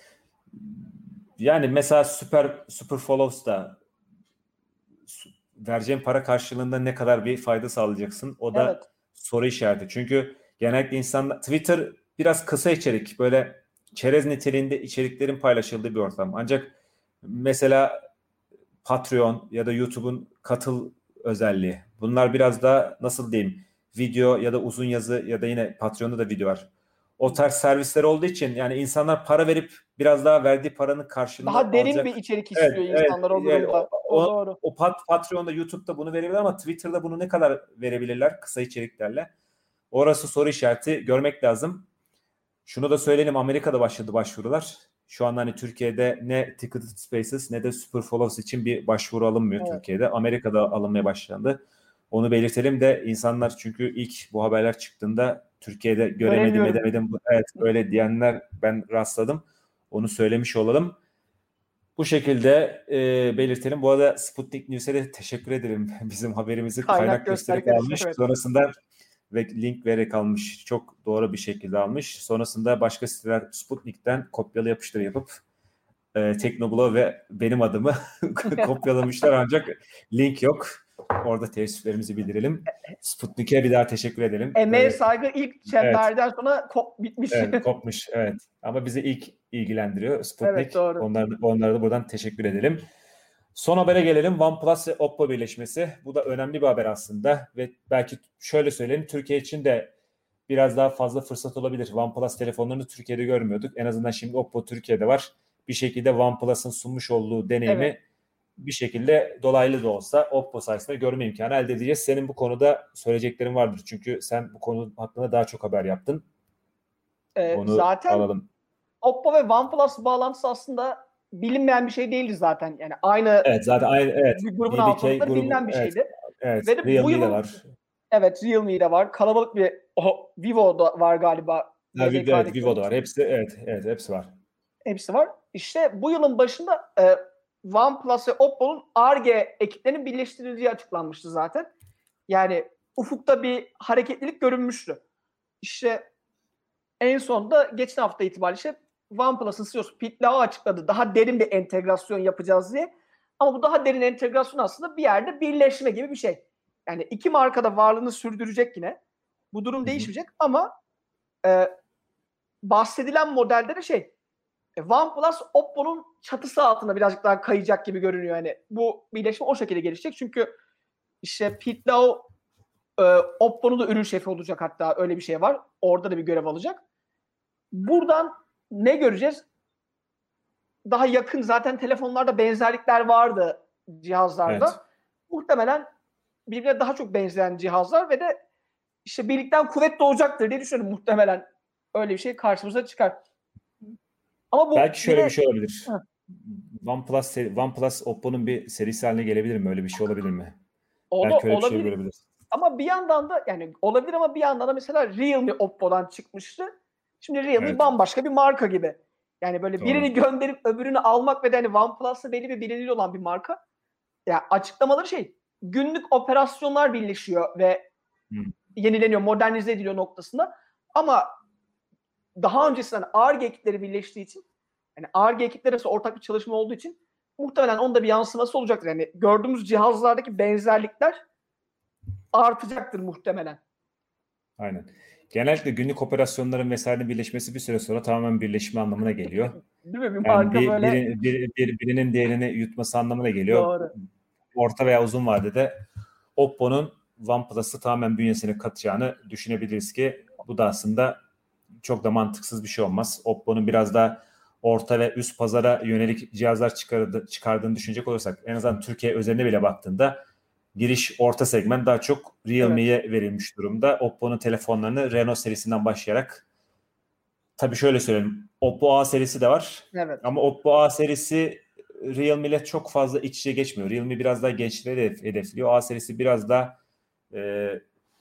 Yani mesela Super Super Follows da vereceğin para karşılığında ne kadar bir fayda sağlayacaksın? O da evet. soru işareti. Çünkü genellikle insanlar Twitter biraz kısa içerik böyle çerez niteliğinde içeriklerin paylaşıldığı bir ortam. Ancak mesela Patreon ya da YouTube'un katıl özelliği. Bunlar biraz daha nasıl diyeyim video ya da uzun yazı ya da yine Patreon'da da video var. O tarz servisler olduğu için yani insanlar para verip biraz daha verdiği paranın karşılığını Daha derin alacak. bir içerik Evet, istiyor evet. insanlar o Yani durumda. o- o, doğru. O pat, Patreon'da, YouTube'da bunu verebilir ama Twitter'da bunu ne kadar verebilirler kısa içeriklerle? Orası soru işareti görmek lazım. Şunu da söyleyelim Amerika'da başladı başvurular. Şu anda hani Türkiye'de ne Ticketed Spaces ne de Super Follows için bir başvuru alınmıyor Evet. Türkiye'de. Amerika'da alınmaya başlandı. Onu belirtelim de insanlar çünkü ilk bu haberler çıktığında Türkiye'de göremedim edemedim. Evet öyle diyenler ben rastladım. Onu söylemiş olalım. Bu şekilde e, belirtelim. Bu arada Sputnik News'e de teşekkür ederim. Bizim haberimizi Kaynak kaynak, için, almış. Sonrasında ve link vererek almış. Çok doğru bir şekilde almış. Sonrasında başka siteler Sputnik'ten kopyalı yapıştır yapıp e, Teknoblo ve benim adımı kopyalamışlar ancak link yok. Orada teessüflerimizi bildirelim. Sputnik'e bir daha teşekkür edelim. Emeğe Böyle- saygı ilk çemberden sonra kop bitmiş. Evet, kopmuş. Evet. Ama bizi ilk ilgilendiriyor Sputnik. Evet, doğru. Onlar, onlara da buradan teşekkür edelim. Son habere gelelim. OnePlus ve Oppo birleşmesi. Bu da önemli bir haber aslında ve belki şöyle söyleyelim Türkiye için de biraz daha fazla fırsat olabilir. OnePlus telefonlarını Türkiye'de görmüyorduk. En azından şimdi Oppo Türkiye'de var. Bir şekilde OnePlus'ın sunmuş olduğu deneyimi Evet. bir şekilde dolaylı da olsa Oppo sayesinde görme imkanı elde edeceğiz. Senin bu konuda söyleyeceklerin vardır. Çünkü sen bu konu hakkında daha çok haber yaptın. Ee, Onu zaten alalım. Oppo ve OnePlus bağlantısı aslında bilinmeyen bir şey değildi zaten. Yani aynı Evet zaten aynı evet. bir grubun altında grubu, bilinen bir evet. şeydi. Evet. Ve de bu Realme de yılın- var. Evet Realme'de var. Kalabalık bir o, Vivo'da var galiba. Ha, BBK'daki evet, Vivo'da var. Hepsi evet, evet hepsi var. Hepsi var. İşte bu yılın başında e, OnePlus ve Oppo'nun ARGE ekiplerinin birleştirildiği açıklanmıştı zaten. Yani ufukta bir hareketlilik görünmüştü. İşte en sonunda geçen hafta itibariyle işte OnePlus'ın CEO'su Pete Lau açıkladı. Daha derin bir entegrasyon yapacağız diye. Ama bu daha derin entegrasyon aslında bir yerde birleşme gibi bir şey. Yani iki markada varlığını sürdürecek yine. Bu durum Hı hı. değişmeyecek ama e, bahsedilen modelde de şey e, OnePlus Oppo'nun çatısı altında birazcık daha kayacak gibi görünüyor. Yani bu birleşme o şekilde gelişecek. Çünkü işte Pete Lau e, Oppo'nun da ürün şefi olacak hatta öyle bir şey var. Orada da bir görev alacak. Buradan ne göreceğiz? Daha yakın zaten telefonlarda benzerlikler vardı cihazlarda. Evet. Muhtemelen birbirine daha çok benzeyen cihazlar ve de işte birlikten kuvvet doğacaktır diye düşünüyorum muhtemelen. Öyle bir şey karşımıza çıkar. Ama bu Belki şöyle yine- bir şey olabilir. Hı. OnePlus, OnePlus Oppo'nun bir serisi haline gelebilir mi? Öyle bir şey olabilir mi? o da Belki öyle bir şey olabilir. Ama bir yandan da yani olabilir ama bir yandan da mesela Realme Oppo'dan çıkmıştı. Şimdi Realme Evet. bambaşka bir marka gibi. Yani böyle Doğru. birini gönderip öbürünü almak ve de hani OnePlus'la belli bir bilinirliği olan bir marka. Ya açıklamaları şey günlük operasyonlar birleşiyor ve Hı. yenileniyor, modernize ediliyor noktasında. Ama daha öncesinden ARGE ekipleri birleştiği için yani ARGE ekipleri arasında ortak bir çalışma olduğu için muhtemelen onda bir yansıması olacaktır. Yani gördüğümüz cihazlardaki benzerlikler artacaktır muhtemelen. Aynen. Genellikle günlük operasyonların vesairenin birleşmesi bir süre sonra tamamen birleşme anlamına geliyor. Değil mi? Bir Yani bir, böyle biri- bir- bir- birinin diğerini yutması anlamına geliyor. doğru. Orta veya uzun vadede Oppo'nun OnePlus'ı tamamen bünyesine katacağını düşünebiliriz ki bu da aslında çok da mantıksız bir şey olmaz. Oppo'nun biraz daha orta ve üst pazara yönelik cihazlar çıkardı, çıkardığını düşünecek olursak en azından Türkiye özeline bile baktığında giriş orta segment daha çok Realme'ye verilmiş durumda. Oppo'nun telefonlarını Renault serisinden başlayarak tabii şöyle söyleyeyim. Oppo A serisi de var. Evet. Ama Oppo A serisi Realme ile çok fazla iç içe geçmiyor. Realme biraz daha gençleri hedef- hedefliyor. A serisi biraz daha e,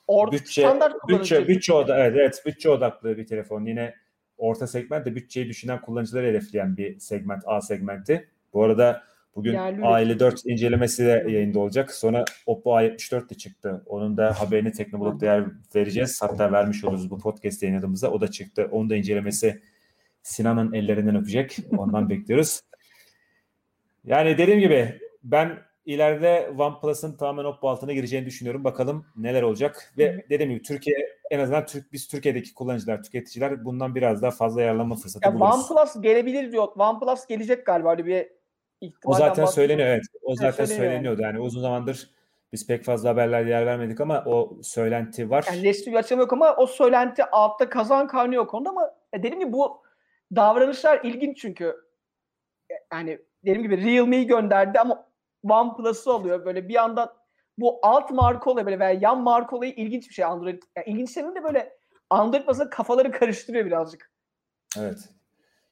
Or bütçe bütçe bütçe oda evet evet bütçe odaklı bir telefon. Yine orta segment de bütçeyi düşünen kullanıcıları hedefleyen bir segment A segmenti. Bu arada bugün Yerli A54 incelemesi de yayında olacak. Sonra Oppo A74 de çıktı. Onun da haberini Teknoblog'da yer vereceğiz. Hatta vermiş oluruz bu podcast yayınladığımızda. O da çıktı. Onun da incelemesi Sinan'ın ellerinden öpecek. Ondan bekliyoruz. Yani dediğim gibi ben ileride OnePlus'ın tamamen Oppo altına gireceğini düşünüyorum. Bakalım neler olacak. Ve dediğim gibi Türkiye en azından Türk biz Türkiye'deki kullanıcılar, tüketiciler bundan biraz daha fazla yararlanma fırsatı Ya buluruz. OnePlus gelebilir diyor. OnePlus gelecek galiba öyle bir O zaten söyleniyor evet. O zaten söyleniyor söyleniyordu. Yani uzun zamandır biz pek fazla haberlerde yer vermedik ama o söylenti var. Yani resmi bir açıklama yok ama o söylenti altta kazan kaynıyor konuda ama e, dediğim gibi bu davranışlar ilginç çünkü E, yani dediğim gibi Realme'yi gönderdi ama OnePlus'ı alıyor böyle bir yandan bu alt marka olayı böyle veya yan marka olayı ilginç bir şey Android. Yani ilginç demeyeyim de böyle Android bazında kafaları karıştırıyor birazcık. Evet.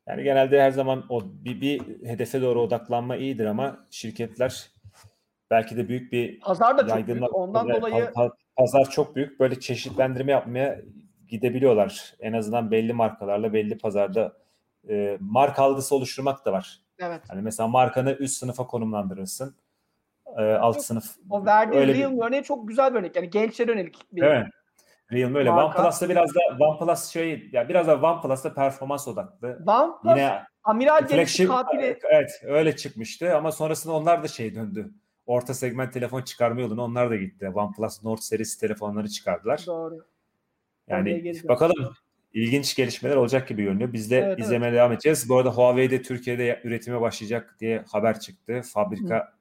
Yani genelde her zaman o bir, bir hedefe doğru odaklanma iyidir ama şirketler belki de büyük bir Pazar da çok büyük. Ondan Evet, dolayı pa- pa- pazar çok büyük. Böyle çeşitlendirme yapmaya gidebiliyorlar. En azından belli markalarla belli pazarda e, marka algısı oluşturmak da var. evet. Hani mesela markanı üst sınıfa konumlandırırsın. E, alt sınıf. O verdiği öyle bir- örneği çok güzel bir örnek. Yani gençlere yönelik bir Evet. Realme öyle. Marka. OnePlus'ta biraz da OnePlus şey ya biraz da OnePlus'ta performans odaklı. OnePlus Yine amiral gemisi flagship katili evet öyle çıkmıştı ama sonrasında onlar da şey döndü. Orta segment telefon çıkarma yoluna onlar da gitti. OnePlus Nord serisi telefonları çıkardılar. doğru. Yani bakalım ilginç gelişmeler olacak gibi görünüyor. Biz de Evet, evet. izlemeye devam edeceğiz. Bu arada Huawei de Türkiye'de üretime başlayacak diye haber çıktı. Fabrika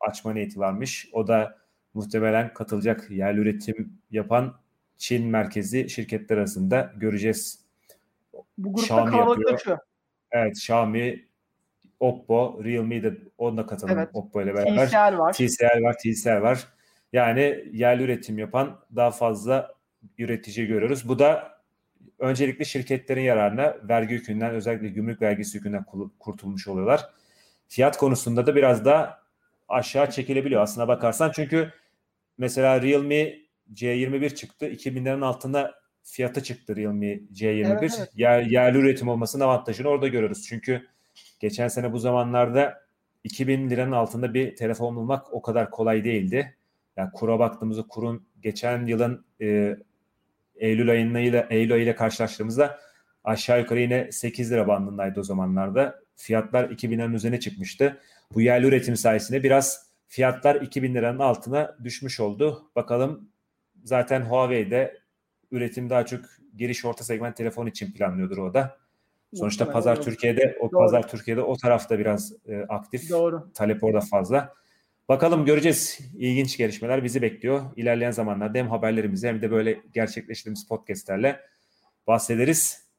açma niyeti varmış. O da muhtemelen katılacak yerli üretim yapan Çin merkezi şirketler arasında göreceğiz. Bu grupta Xiaomi kalabalıklaşıyor. Evet Xiaomi, Oppo, Realme de onunla katılım Evet. Oppo ile beraber. TCL var. TCL var, TCL var. Yani yerli üretim yapan daha fazla üretici görüyoruz. Bu da öncelikle şirketlerin yararına vergi yükünden özellikle gümrük vergisi yükünden kurtulmuş oluyorlar. Fiyat konusunda da biraz da aşağı çekilebiliyor aslına bakarsan. Çünkü mesela Realme C21 çıktı. 2000 liranın altında fiyatı çıktı Realme C21. Evet, evet. Yer, yerli üretim olmasının avantajını orada görüyoruz. Çünkü geçen sene bu zamanlarda 2000 liranın altında bir telefon bulmak o kadar kolay değildi. Yani kura baktığımızda kurun geçen yılın e, Eylül ayıyla Eylül ayıyla karşılaştığımızda aşağı yukarı yine 8 lira bandındaydı o zamanlarda. Fiyatlar 2000'lerin üzerine çıkmıştı. Bu yerli üretim sayesinde biraz fiyatlar 2000 liranın altına düşmüş oldu. Bakalım zaten Huawei'de üretim daha çok giriş orta segment telefon için planlıyordur o da. Sonuçta Muhtemelen pazar doğru. Türkiye'de o Doğru. pazar Türkiye'de o tarafta biraz e, aktif. Doğru. Talep orada fazla. Bakalım göreceğiz. İlginç gelişmeler bizi bekliyor. İlerleyen zamanlarda hem haberlerimizi hem de böyle gerçekleştirdiğimiz podcastlerle bahsederiz.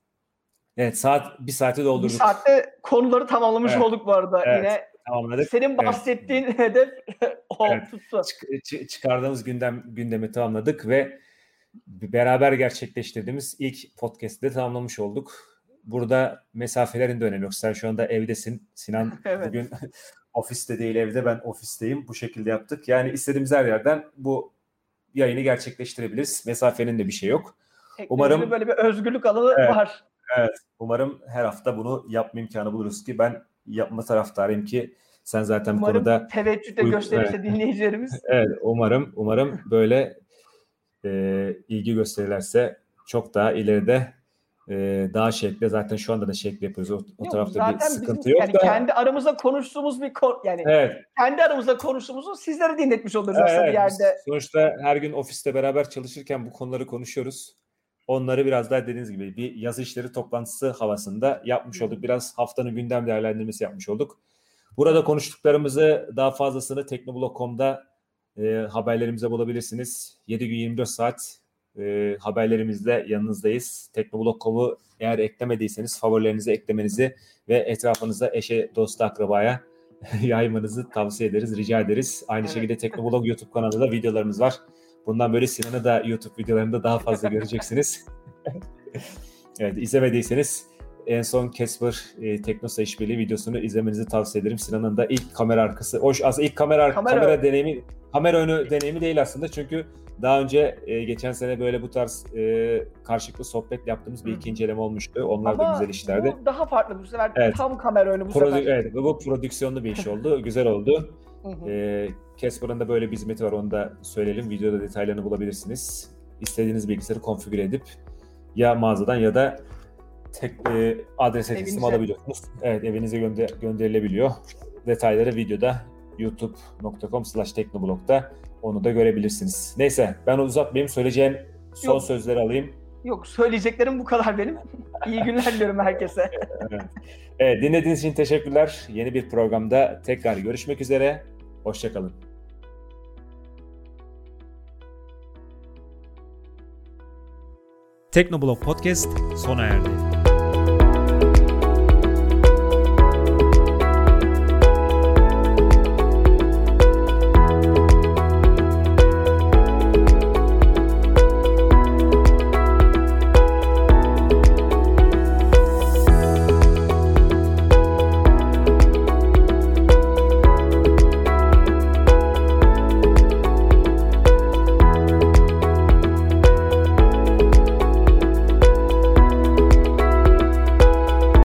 Evet saat bir saati Bir doldurduk. saatte konuları tamamlamış Evet. olduk bu arada. Evet. Yine Tamamladık. senin bahsettiğin hedef o Evet. tuttu. Çık- çı- çıkardığımız gündem gündemi tamamladık ve beraber gerçekleştirdiğimiz ilk podcast'te tamamlamış olduk. Burada mesafelerin de önemi yok. Sen şu anda evdesin. Sinan Evet. bugün ofiste değil evde ben ofisteyim. Bu şekilde yaptık. Yani istediğimiz her yerden bu yayını gerçekleştirebiliriz. Mesafenin de bir şey yok. Teknolojide Umarım- böyle bir özgürlük alanı Evet. var. Umarım her hafta bunu yapma imkanı buluruz ki ben yapma taraftarıyım ki sen zaten bu Umarım konuda teveccüh de gösterirse dinleyicilerimiz. Evet umarım umarım böyle e, ilgi gösterirlerse çok daha ileride e, daha şekli zaten şu anda da şekli yapıyoruz. O, o tarafta bir sıkıntı bizim yok yani da. kendi aramızda konuştuğumuz bir ko- yani Evet, kendi aramızda konuştuğumuzu sizlere dinletmiş oluruz evet, aslında bir yerde. Sonuçta her gün ofiste beraber çalışırken bu konuları konuşuyoruz. Onları biraz daha dediğiniz gibi bir yazı işleri toplantısı havasında yapmış olduk. Biraz haftanın gündem değerlendirmesi yapmış olduk. Burada konuştuklarımızı daha fazlasını Teknoblog.com'da e, haberlerimize bulabilirsiniz. 7 gün 24 saat e, haberlerimizle yanınızdayız. Teknoblog.com'u eğer eklemediyseniz favorilerinize eklemenizi ve etrafınızda eşe, dosta, akrabaya yaymanızı tavsiye ederiz, rica ederiz. Aynı Evet. şekilde Teknoblog YouTube kanalında videolarımız var. Bundan böyle Sinan'ı da YouTube videolarında daha fazla göreceksiniz. evet izlemediyseniz en son Casper e, Teknosa işbirliği videosunu izlemenizi tavsiye ederim. Sinan'ın da ilk kamera arkası, hoş aslında ilk kamera Kamera- kamera, deneyimi, kamera önü deneyimi değil aslında çünkü daha önce e, geçen sene böyle bu tarz e, karşılıklı sohbet yaptığımız bir Hı. iki inceleme olmuştu. Onlar da Ama güzel işlerdi. bu daha farklı bu sefer Evet. tam kamera önü bu Produ- sefer. evet, bu prodüksiyonlu bir iş oldu. güzel oldu. Ee, Casper'ın da böyle bir hizmeti var onu da söyleyelim. Videoda detaylarını bulabilirsiniz. İstediğiniz bilgisayarı konfigüre edip ya mağazadan ya da tek e, adrese teslim Evinize. alabiliyorsunuz. Evet evinize gönde- gönderilebiliyor. Detayları videoda youtube.com slash teknoblog'da onu da görebilirsiniz. Neyse ben uzatmayayım. Söyleyeceğim son Yok. sözleri alayım. Yok söyleyeceklerim bu kadar benim. İyi günler diliyorum herkese. Evet, dinlediğiniz için teşekkürler. Yeni bir programda tekrar görüşmek üzere. Hoşçakalın. Teknoblog Podcast sona erdi.